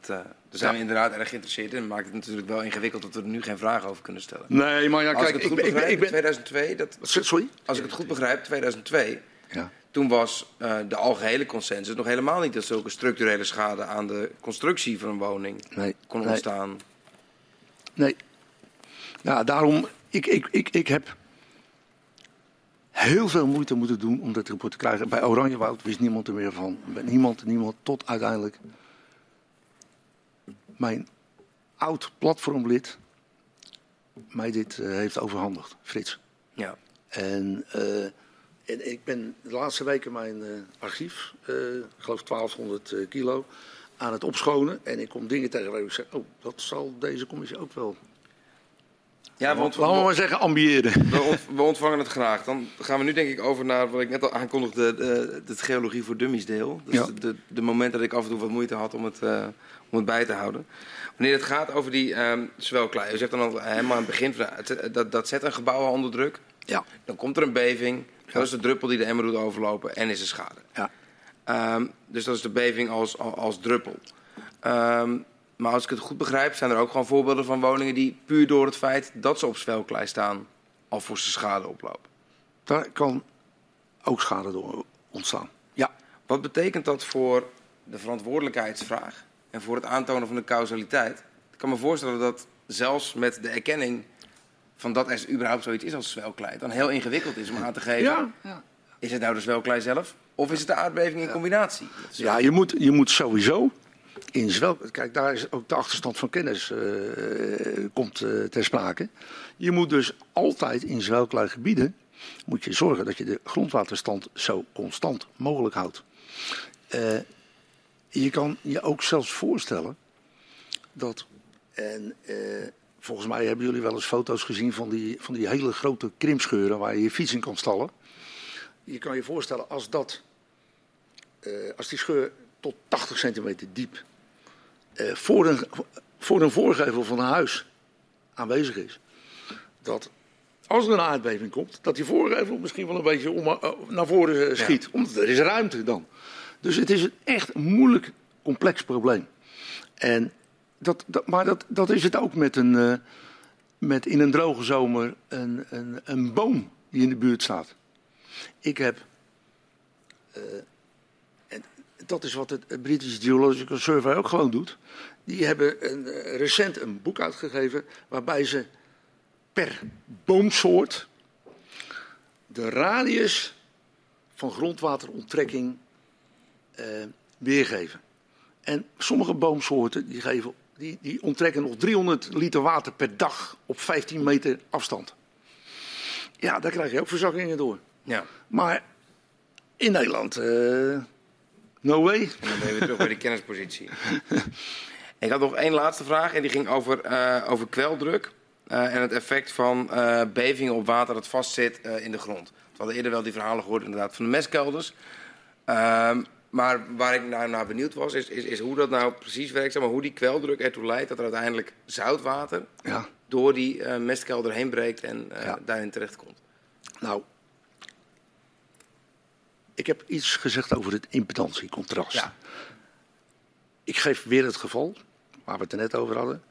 Dat, eh, daar zijn we inderdaad erg geïnteresseerd in. maakt het natuurlijk wel ingewikkeld dat we er nu geen vragen over kunnen stellen. Nee, maar ja, Als kijk, ik het goed ik, ben- ik, ben- begrijp, ik ben... 2002, dat, Sorry? als ik het goed begrijp, 2002, Ja. toen was eh, de algehele consensus nog helemaal niet dat zulke structurele schade aan de constructie van een woning Nee, kon nee. ontstaan. Nee. Ja, daarom, ik, ik, ik, ik heb heel veel moeite moeten doen om dat rapport te krijgen. Bij Oranjewoud wist niemand er meer van. Niemand, niemand, tot uiteindelijk mijn oud platformlid mij dit eh, heeft overhandigd, Frits. Ja. En, eh, en ik ben de laatste weken mijn eh, archief, ik geloof 1200 eh, kilo, aan het opschonen. En ik kom dingen tegen waar ik zeg, oh, dat zal deze commissie ook wel Ja, want Laten we maar zeggen ambiëren. we, ont- we ontvangen het graag. Dan gaan we nu denk ik over naar wat ik net al aankondigde, de, het geologie voor dummies deel. Dus Ja. de, de, de momenten dat ik af en toe wat moeite had om het, eh, om het bij te houden. Wanneer het gaat over die ehm zwelklei. Zegt dan al helemaal aan het begin, dat, dat zet een gebouw onder druk. Ja. Dan komt er een beving. Dat is de druppel die de emmer doet overlopen en is er schade. Ja. Ehm, dus dat is de beving als, als, als druppel. Ehm, maar als ik het goed begrijp, zijn er ook gewoon voorbeelden van woningen die puur door het feit dat ze op zwelklei staan, al voor ze schade oplopen. Daar kan ook schade door ontstaan. Ja. Wat betekent dat voor de verantwoordelijkheidsvraag en voor het aantonen van de causaliteit? Ik kan me voorstellen dat zelfs met de erkenning van dat er überhaupt zoiets is als zwelklei, dan heel ingewikkeld is om aan te geven. Ja. Is het nou de zwelklei zelf of is het de aardbeving in combinatie? Ja, je moet, je moet sowieso in. Kijk, daar is ook de achterstand van kennis eh, komt eh, ter sprake. Je moet dus altijd in zwelklui gebieden... moet je zorgen dat je de grondwaterstand zo constant mogelijk houdt. Eh, je kan je ook zelfs voorstellen dat... En, volgens mij hebben jullie wel eens foto's gezien van die, van die hele grote krimpscheuren... waar je je fiets in kan stallen. Je kan je voorstellen als dat als die scheur tot 80 centimeter diep eh, voor, een, voor een voorgevel van een huis aanwezig is, dat als er een aardbeving komt, dat die voorgevel misschien wel een beetje om, eh, naar voren eh, schiet. Omdat er is ruimte dan. Dus het is een echt moeilijk, complex probleem. En dat, dat, maar dat, dat is het ook met, een, met in een droge zomer een, een, een boom die in de buurt staat. Ik heb dat is wat het British Geological Survey ook gewoon doet. Die hebben een, eh, recent een boek uitgegeven waarbij ze per boomsoort de radius van grondwateronttrekking eh, weergeven. En sommige boomsoorten die geven, die, die onttrekken nog 300 liter water per dag op 15 meter afstand. Ja, daar krijg je ook verzakkingen door. Ja. Maar in Nederland, eh, no way. En dan ben je weer terug bij die kennispositie. Ik had nog één laatste vraag en die ging over, eh, over kweldruk. eh, en het effect van eh, bevingen op water dat vastzit in de grond. We hadden eerder wel die verhalen gehoord inderdaad van de mestkelders. Ehm, maar waar ik naar, naar benieuwd was, is, is, is hoe dat nou precies werkt. Zeg maar, hoe die kweldruk ertoe leidt dat er uiteindelijk zoutwater Ja, door die mestkelder heen breekt en Ja. daarin terechtkomt. nou. Ik heb iets gezegd over het impedantiecontrast. Ja. Ik geef weer het geval, waar we het er net over hadden.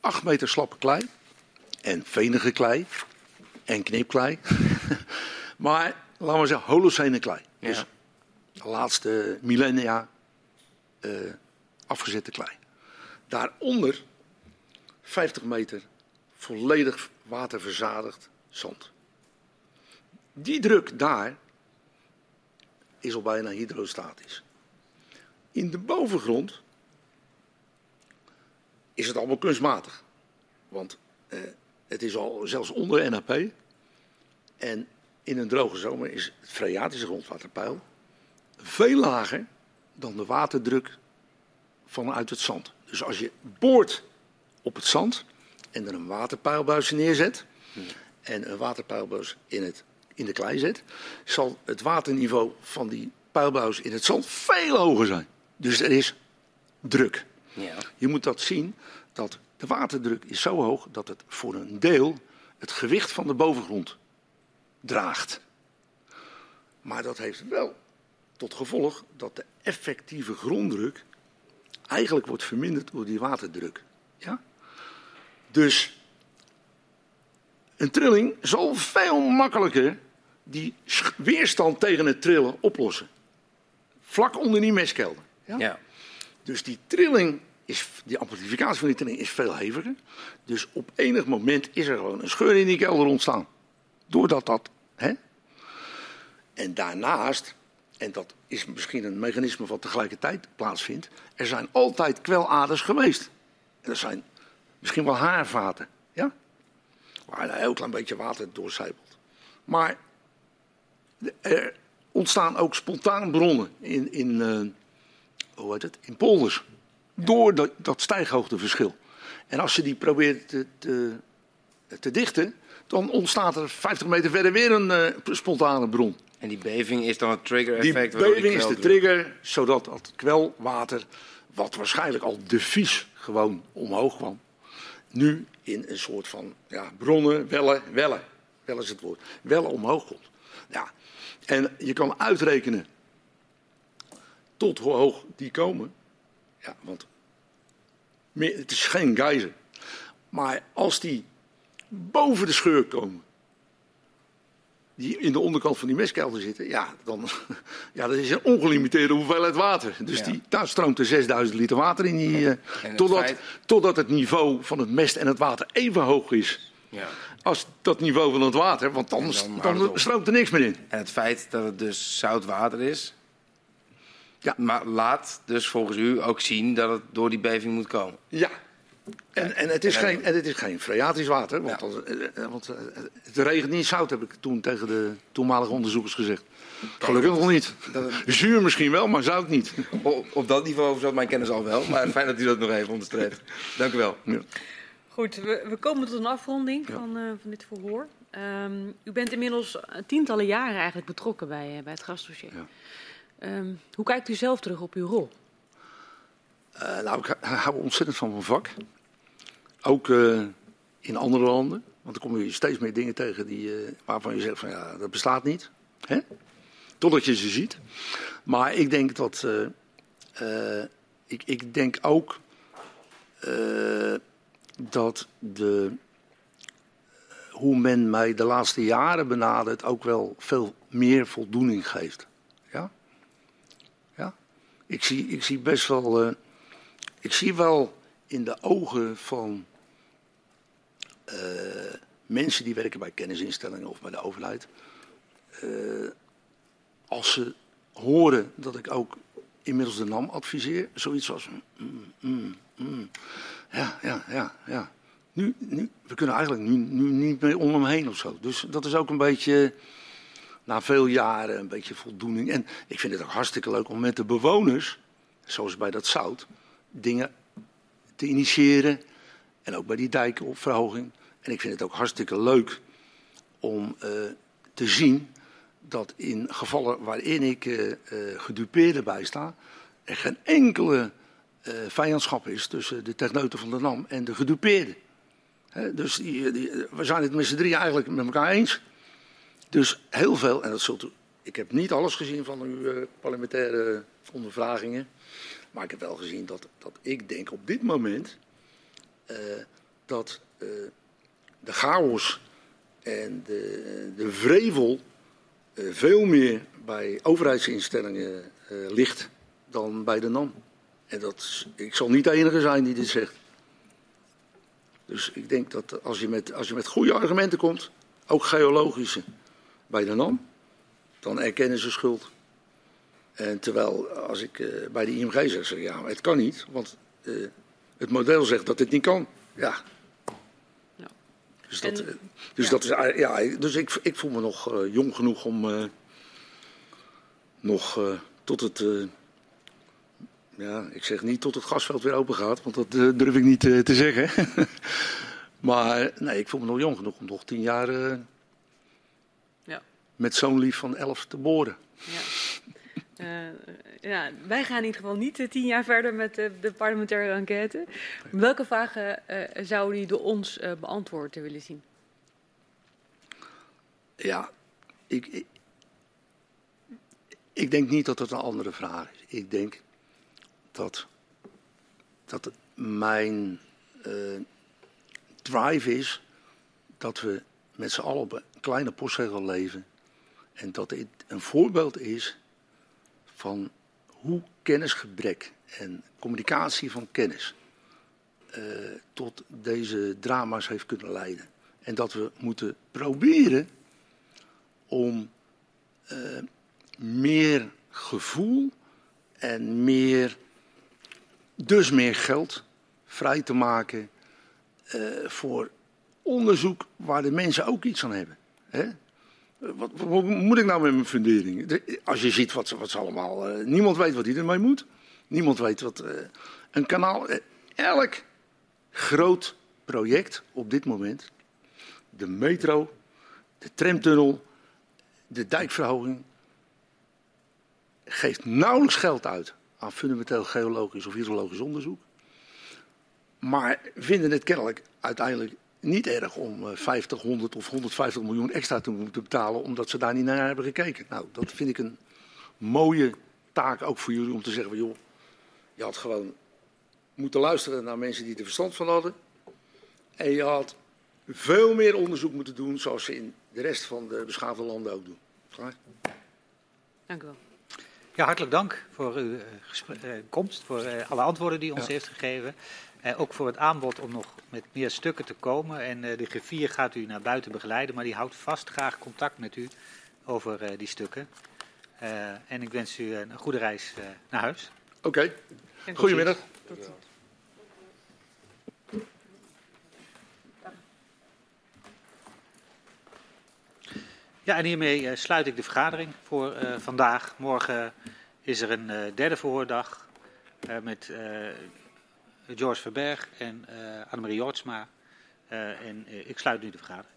8 meter slappe klei en venige klei en knipklei. maar laten we zeggen holocene klei. Dus Ja. de laatste millennia eh, afgezette klei. Daaronder 50 meter volledig waterverzadigd zand. Die druk daar is al bijna hydrostatisch. In de bovengrond is het allemaal kunstmatig. Want eh, het is al zelfs onder NAP. En in een droge zomer is het freatische grondwaterpeil veel lager dan de waterdruk vanuit het zand. Dus als je boort op het zand en er een waterpeilbuis neerzet en een waterpeilbuis in, het, in de klei zet, zal het waterniveau van die pijlbuis in het zand veel hoger zijn. Dus er is druk. Ja. Je moet dat zien dat de waterdruk is zo hoog dat het voor een deel het gewicht van de bovengrond draagt. Maar dat heeft wel tot gevolg dat de effectieve gronddruk eigenlijk wordt verminderd door die waterdruk. Ja? Dus een trilling zal veel makkelijker die weerstand tegen het trillen oplossen. Vlak onder die mestkelder. Ja? Ja. Dus die trilling, is, die amplificatie van die trilling is veel heviger. Dus op enig moment is er gewoon een scheur in die kelder ontstaan. Doordat dat. Hè? En daarnaast, en dat is misschien een mechanisme wat tegelijkertijd plaatsvindt. Er zijn altijd kweladers geweest. En er zijn misschien wel haarvaten. Waar een heel klein beetje water doorcijpelt. Maar er ontstaan ook spontaan bronnen in, in, eh, hoe heet het? in polders. Door dat, dat stijghoogteverschil. En als ze die proberen te, te, te dichten, dan ontstaat er 50 meter verder weer een uh, spontane bron. En die beving is dan het trigger-effect? Die beving is de trigger, zodat het kwelwater, wat waarschijnlijk al devies gewoon omhoog kwam, nu in een soort van ja, bronnen, wellen, wellen, wel is het woord, wellen omhoog komt. Ja. En je kan uitrekenen tot hoe hoog die komen. Ja, want het is geen geyser. Maar als die boven de scheur komen, die in de onderkant van die mestkelder zitten, ja, dan ja, dat is een ongelimiteerde hoeveelheid water. Dus die, daar stroomt er 6000 liter water in. Die, uh, totdat, totdat het niveau van het mest en het water even hoog is. Ja. Als dat niveau van het water, want dan, dan, dan stroomt er niks meer in. En het feit dat het dus zout water is, ja. maar laat dus volgens u ook zien dat het door die beving moet komen. Ja, en, en, het is geen, en het is geen freatisch water, want, eh, eh, want eh, het regent niet zout, heb ik toen tegen de toenmalige onderzoekers gezegd. Gelukkig nog niet. Zuur misschien wel, maar zout niet. Op, op dat niveau zat mijn kennis al wel, maar fijn dat u dat nog even onderstreept. Dank u wel. Ja. Goed, we, we, komen tot een afronding van, uh, van dit verhoor. Um, u bent inmiddels tientallen jaren eigenlijk betrokken bij, bij het gasdossier. Ja. Um, hoe kijkt u zelf terug op uw rol? Uh, nou, ik hou ontzettend van mijn vak. Ook uh, in andere landen. Want dan kom je steeds meer dingen tegen die, uh, waarvan je zegt van ja, dat bestaat niet. Hè? Totdat je ze ziet. Maar ik denk dat. ik, ik denk ook dat de, hoe men mij de laatste jaren benadert ook wel veel meer voldoening geeft. Ja? Ja? Ik, zie, ik zie best wel ik zie wel in de ogen van uh, mensen die werken bij kennisinstellingen of bij de overheid, uh, als ze horen dat ik ook inmiddels de NAM adviseer, zoiets als. Mm, mm, mm. Ja, ja, ja, ja. Nu, nu, we kunnen eigenlijk nu, nu niet meer om hem heen of zo. Dus dat is ook een beetje, na veel jaren, een beetje voldoening. En ik vind het ook hartstikke leuk om met de bewoners, zoals bij dat zout, dingen te initiëren. En ook bij die dijkenverhoging. En ik vind het ook hartstikke leuk om uh, te zien dat in gevallen waarin ik uh, uh, gedupeerde bijsta, er geen enkele vijandschap is tussen de techneuten van de NAM en de gedupeerden. dus die, die, we zijn het met z'n drie eigenlijk met elkaar eens. Dus heel veel, en dat zult u, ik heb niet alles gezien van uw parlementaire ondervragingen. Maar ik heb wel gezien dat, dat ik denk op dit moment uh, dat uh, de chaos en de, de vrevel uh, veel meer bij overheidsinstellingen ligt dan bij de NAM. En dat, ik zal niet de enige zijn die dit zegt. Dus ik denk dat als je met, als je met goede argumenten komt, ook geologische, bij de NAM, dan erkennen ze schuld. En terwijl als ik uh, bij de IMG zeg, zeg ja, het kan niet, want uh, het model zegt dat het niet kan. Ja. ja. Dus, dat, en, uh, dus, ja. dat is, ja, dus ik, ik voel me nog jong genoeg om nog tot het. ja, ik zeg niet tot het gasveld weer open gaat, want dat durf ik niet te zeggen. maar nee, ik voel me nog jong genoeg om nog tien jaar ja. met zo'n lief van elf te boren. Ja. Uh, ja, wij gaan in ieder geval niet uh, tien jaar verder met uh, de parlementaire enquête. Welke vragen zouden u door ons beantwoord willen zien? Ja, ik, ik, ik, denk niet dat het een andere vraag is. Ik denk dat, dat mijn drive is dat we met z'n allen op een kleine postzegel leven. En dat dit een voorbeeld is van hoe kennisgebrek en communicatie van kennis uh, tot deze drama's heeft kunnen leiden. En dat we moeten proberen om uh, meer gevoel en meer, dus meer geld vrij te maken uh, voor onderzoek waar de mensen ook iets aan hebben. Hè? Wat, moet ik nou met mijn fundering? Als je ziet wat ze, wat ze allemaal. Uh, niemand weet wat hij ermee moet. Niemand weet wat. Uh, een kanaal. Uh, elk groot project op dit moment de metro, de tramtunnel, de dijkverhoging. Geeft nauwelijks geld uit aan fundamenteel geologisch of hydrologisch onderzoek. Maar vinden het kennelijk uiteindelijk niet erg om 50, eh, 100 of 150 miljoen extra te moeten betalen omdat ze daar niet naar hebben gekeken. Nou, dat vind ik een mooie taak ook voor jullie om te zeggen: joh, je had gewoon moeten luisteren naar mensen die er verstand van hadden. En je had veel meer onderzoek moeten doen zoals ze in de rest van de beschaafde landen ook doen. Klaar? Dank u wel. Ja, hartelijk dank voor uw uh, komst, voor uh, alle antwoorden die u ons ja. heeft gegeven. Uh, ook voor het aanbod om nog met meer stukken te komen. En de griffier gaat u naar buiten begeleiden, maar die houdt vast graag contact met u over die stukken. en ik wens u een goede reis naar huis. Oké, okay. goedemiddag. Tot Ja, en hiermee sluit ik de vergadering voor vandaag. Morgen is er een derde verhoordag met George Verberg en uh, Annemarie Jortsma. Uh, en uh, ik sluit nu de vergadering.